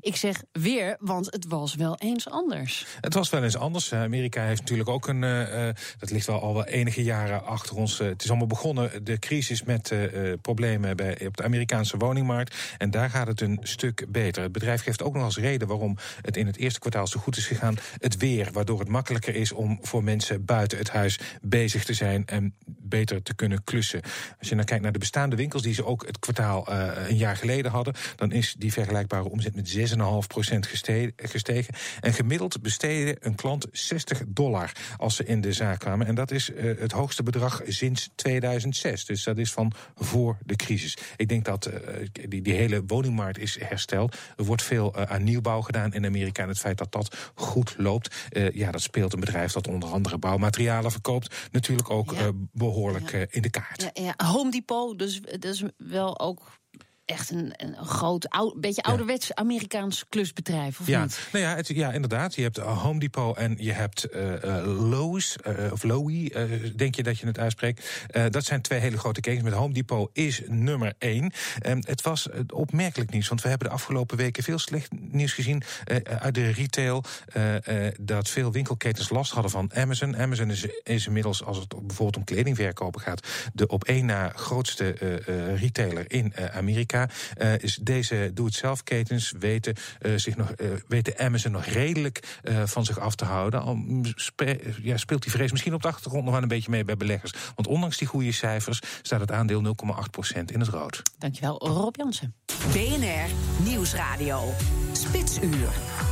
ik zeg weer, want het was wel eens anders. Het was wel eens anders. Eh, Amerika heeft natuurlijk ook een. eh, dat ligt wel al wel enige jaren achter ons. Het is allemaal begonnen, de crisis met problemen bij, op de Amerikaanse woningmarkt. En daar gaat het een stuk beter. Het bedrijf geeft ook nog als reden waarom het in het eerste kwartaal zo goed is gegaan. Het weer, waardoor het makkelijker is om voor mensen buiten het huis bezig te zijn en beter te kunnen klussen. Als je dan kijkt naar de bestaande winkels die ze ook het kwartaal eh, een jaar geleden hadden, dan is die vergelijkbare omzet met 6,5% geste- gestegen. En gemiddeld besteedde een klant 60 dollar als ze in de zaak kwamen. En dat is eh, het hoogste bedrag sinds 2006. Dus dat is van voor de crisis. Ik denk dat eh, die, die hele woningmarkt is hersteld. Er wordt veel aan nieuwbouw gedaan in Amerika. En het feit dat dat goed loopt, ja, dat speelt een bedrijf dat onder andere bouwmaterialen verkoopt, natuurlijk ook eh, behoorlijk eh, in de kaart. Ja, ja, Home Depot, dus dat is wel ook echt een, een groot, beetje ouderwets Amerikaans klusbedrijf, of ja, niet? Nou ja, het, ja, inderdaad. Je hebt uh, Home Depot en je hebt uh, Lowe's, uh, of Lowy, uh, denk je dat je het uitspreekt. Dat zijn twee hele grote ketens. Met Home Depot is nummer één. Um, het was opmerkelijk nieuws, want we hebben de afgelopen weken veel slecht nieuws gezien uit de retail. Dat veel winkelketens last hadden van Amazon. Amazon is, is inmiddels, als het bijvoorbeeld om kledingverkopen gaat, de op één na grootste retailer in Amerika. Uh, is deze doe-het-zelf-ketens weten, uh, zich nog, uh, weten Amazon nog redelijk van zich af te houden. Al spe, ja, speelt die vrees misschien op de achtergrond nog wel een beetje mee bij beleggers. Want ondanks die goede cijfers staat het aandeel 0,8% in het rood. Dankjewel, Rob Jansen. BNR Nieuwsradio. Spitsuur.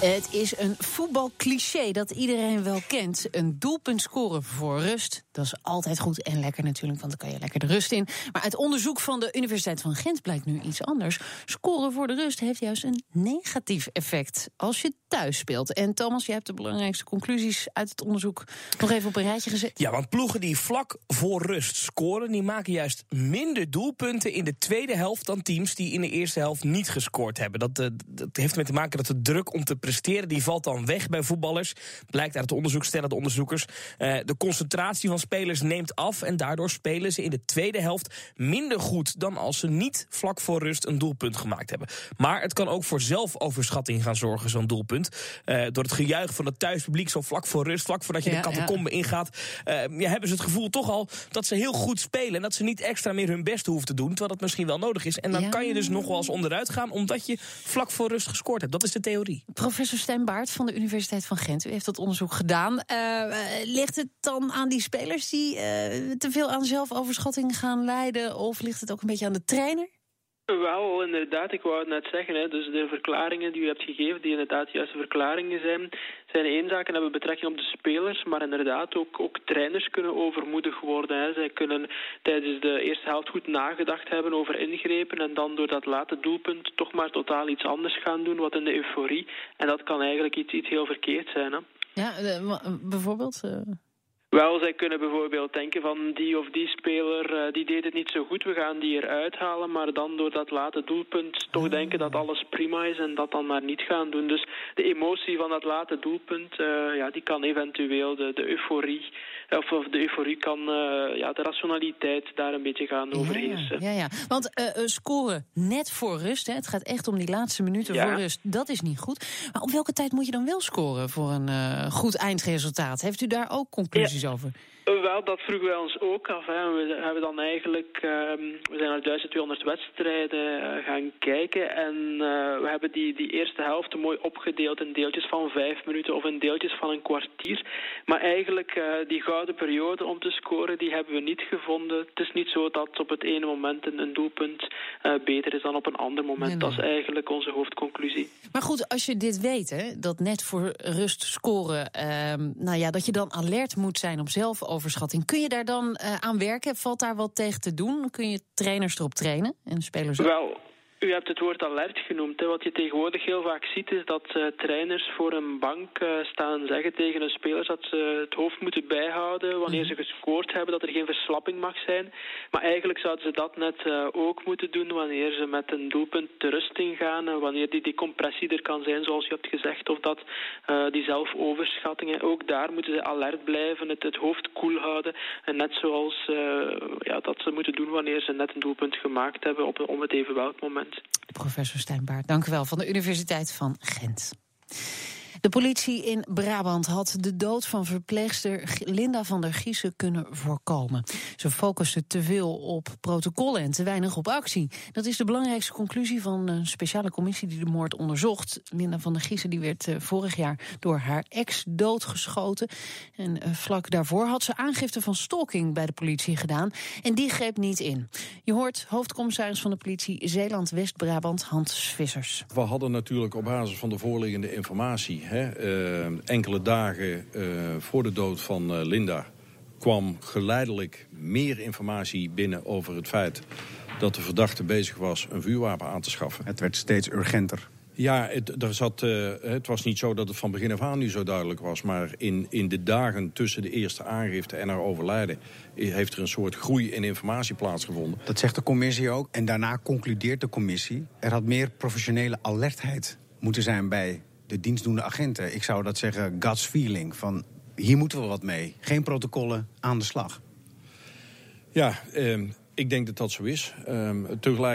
Het is een voetbalcliché dat iedereen wel kent. Een doelpunt scoren voor rust. Dat is altijd goed en lekker natuurlijk, want dan kan je lekker de rust in. Maar uit onderzoek van de Universiteit van Gent blijkt nu iets anders. Scoren voor de rust heeft juist een negatief effect als je thuis speelt. En Thomas, je hebt de belangrijkste conclusies uit het onderzoek nog even op een rijtje gezet. Ja, want ploegen die vlak voor rust scoren, die maken juist minder doelpunten in de tweede helft dan teams die in de eerste helft niet gescoord hebben. Dat, eh, dat heeft ermee te maken dat de druk om te presteren, die valt dan weg bij voetballers. Blijkt uit het onderzoek, stellen de onderzoekers. Uh, de concentratie van spelers neemt af en daardoor spelen ze in de tweede helft minder goed dan als ze niet vlak voor rust een doelpunt gemaakt hebben. Maar het kan ook voor zelfoverschatting gaan zorgen, zo'n doelpunt. Uh, door het gejuich van het thuispubliek, zo vlak voor rust, vlak voordat je ja, de catacombe ja. ingaat, uh, ja, hebben ze het gevoel toch al dat ze heel goed spelen en dat ze niet extra meer hun best hoeven te doen, terwijl dat misschien wel nodig is. En dan kan je dus nog wel eens onderuit gaan, omdat je vlak voor rust gescoord hebt. Dat is de theorie. Professor Stijn van de Universiteit van Gent, u heeft dat onderzoek gedaan. Uh, ligt het dan aan die spelers die uh, te veel aan zelfoverschatting gaan leiden, of ligt het ook een beetje aan de trainer? Wel, inderdaad, ik wou het net zeggen. Hè. Dus de verklaringen die u hebt gegeven, die inderdaad juiste verklaringen zijn, zijn één zaak en hebben betrekking op de spelers, maar inderdaad ook, ook trainers kunnen overmoedig worden. Hè. Zij kunnen tijdens de eerste helft goed nagedacht hebben over ingrepen en dan door dat late doelpunt toch maar totaal iets anders gaan doen, wat in de euforie. En dat kan eigenlijk iets, iets heel verkeerd zijn. Hè. Ja, bijvoorbeeld... Wel, zij kunnen bijvoorbeeld denken van die of die speler, uh, die deed het niet zo goed, we gaan die eruit halen, maar dan door dat late doelpunt toch denken dat alles prima is en dat dan maar niet gaan doen. Dus de emotie van dat late doelpunt, uh, ja, die kan eventueel de, de euforie, of, of de euforie kan uh, ja, de rationaliteit daar een beetje gaan overheersen. Ja, ja, want scoren net voor rust, hè, het gaat echt om die laatste minuten ja. voor rust, dat is niet goed. Maar op welke tijd moet je dan wel scoren voor een goed eindresultaat? Heeft u daar ook conclusies ja. Over? Wel, dat vroegen wij ons ook af. Hè. We hebben dan eigenlijk, uh, we zijn naar 1200 wedstrijden uh, gaan kijken en uh, we hebben die, die eerste helft mooi opgedeeld in deeltjes van vijf minuten of in deeltjes van een kwartier. Maar eigenlijk die gouden periode om te scoren, die hebben we niet gevonden. Het is niet zo dat op het ene moment een, een doelpunt beter is dan op een ander moment. Nee, nee. Dat is eigenlijk onze hoofdconclusie. Maar goed, als je dit weet, hè, dat net voor rust scoren, ehm, nou ja, dat je dan alert moet zijn op zelf overschatting. Kun je daar dan uh, aan werken? Valt daar wat tegen te doen? Kun je trainers erop trainen en spelers? Wel, u hebt het woord alert genoemd. Hè. Wat je tegenwoordig heel vaak ziet is dat uh, trainers voor een bank uh, staan en zeggen tegen hun spelers dat ze het hoofd moeten bijhouden wanneer ze gescoord hebben, dat er geen verslapping mag zijn. Maar eigenlijk zouden ze dat net uh, ook moeten doen wanneer ze met een doelpunt de rust ingaan en wanneer die decompressie er kan zijn, zoals je hebt gezegd, of dat die zelfoverschattingen. Ook daar moeten ze alert blijven, het, het hoofd koel houden. En net zoals ja, dat ze moeten doen wanneer ze net een doelpunt gemaakt hebben op, het even welk moment. Professor Stijnbaard, dank u wel, van de Universiteit van Gent. De politie in Brabant had de dood van verpleegster Linda van der Giezen kunnen voorkomen. Ze focuste te veel op protocollen en te weinig op actie. Dat is de belangrijkste conclusie van een speciale commissie die de moord onderzocht. Linda van der Giezen die werd vorig jaar door haar ex doodgeschoten. En vlak daarvoor had ze aangifte van stalking bij de politie gedaan. En die greep niet in. Je hoort hoofdcommissaris van de politie Zeeland-West-Brabant, Hans Vissers. We hadden natuurlijk op basis van de voorliggende informatie Hè, uh, enkele dagen uh, voor de dood van uh, Linda kwam geleidelijk meer informatie binnen over het feit dat de verdachte bezig was een vuurwapen aan te schaffen. Het werd steeds urgenter. Ja, het, er zat, het was niet zo dat het van begin af aan nu zo duidelijk was. Maar in, in de dagen tussen de eerste aangifte en haar overlijden... heeft er een soort groei in informatie plaatsgevonden. Dat zegt de commissie ook. En daarna concludeert de commissie... er had meer professionele alertheid moeten zijn bij de dienstdoende agenten. Ik zou dat zeggen, guts feeling. Van hier moeten we wat mee. Geen protocollen aan de slag. Ja, eh, ik denk dat dat zo is. Eh, tegelijk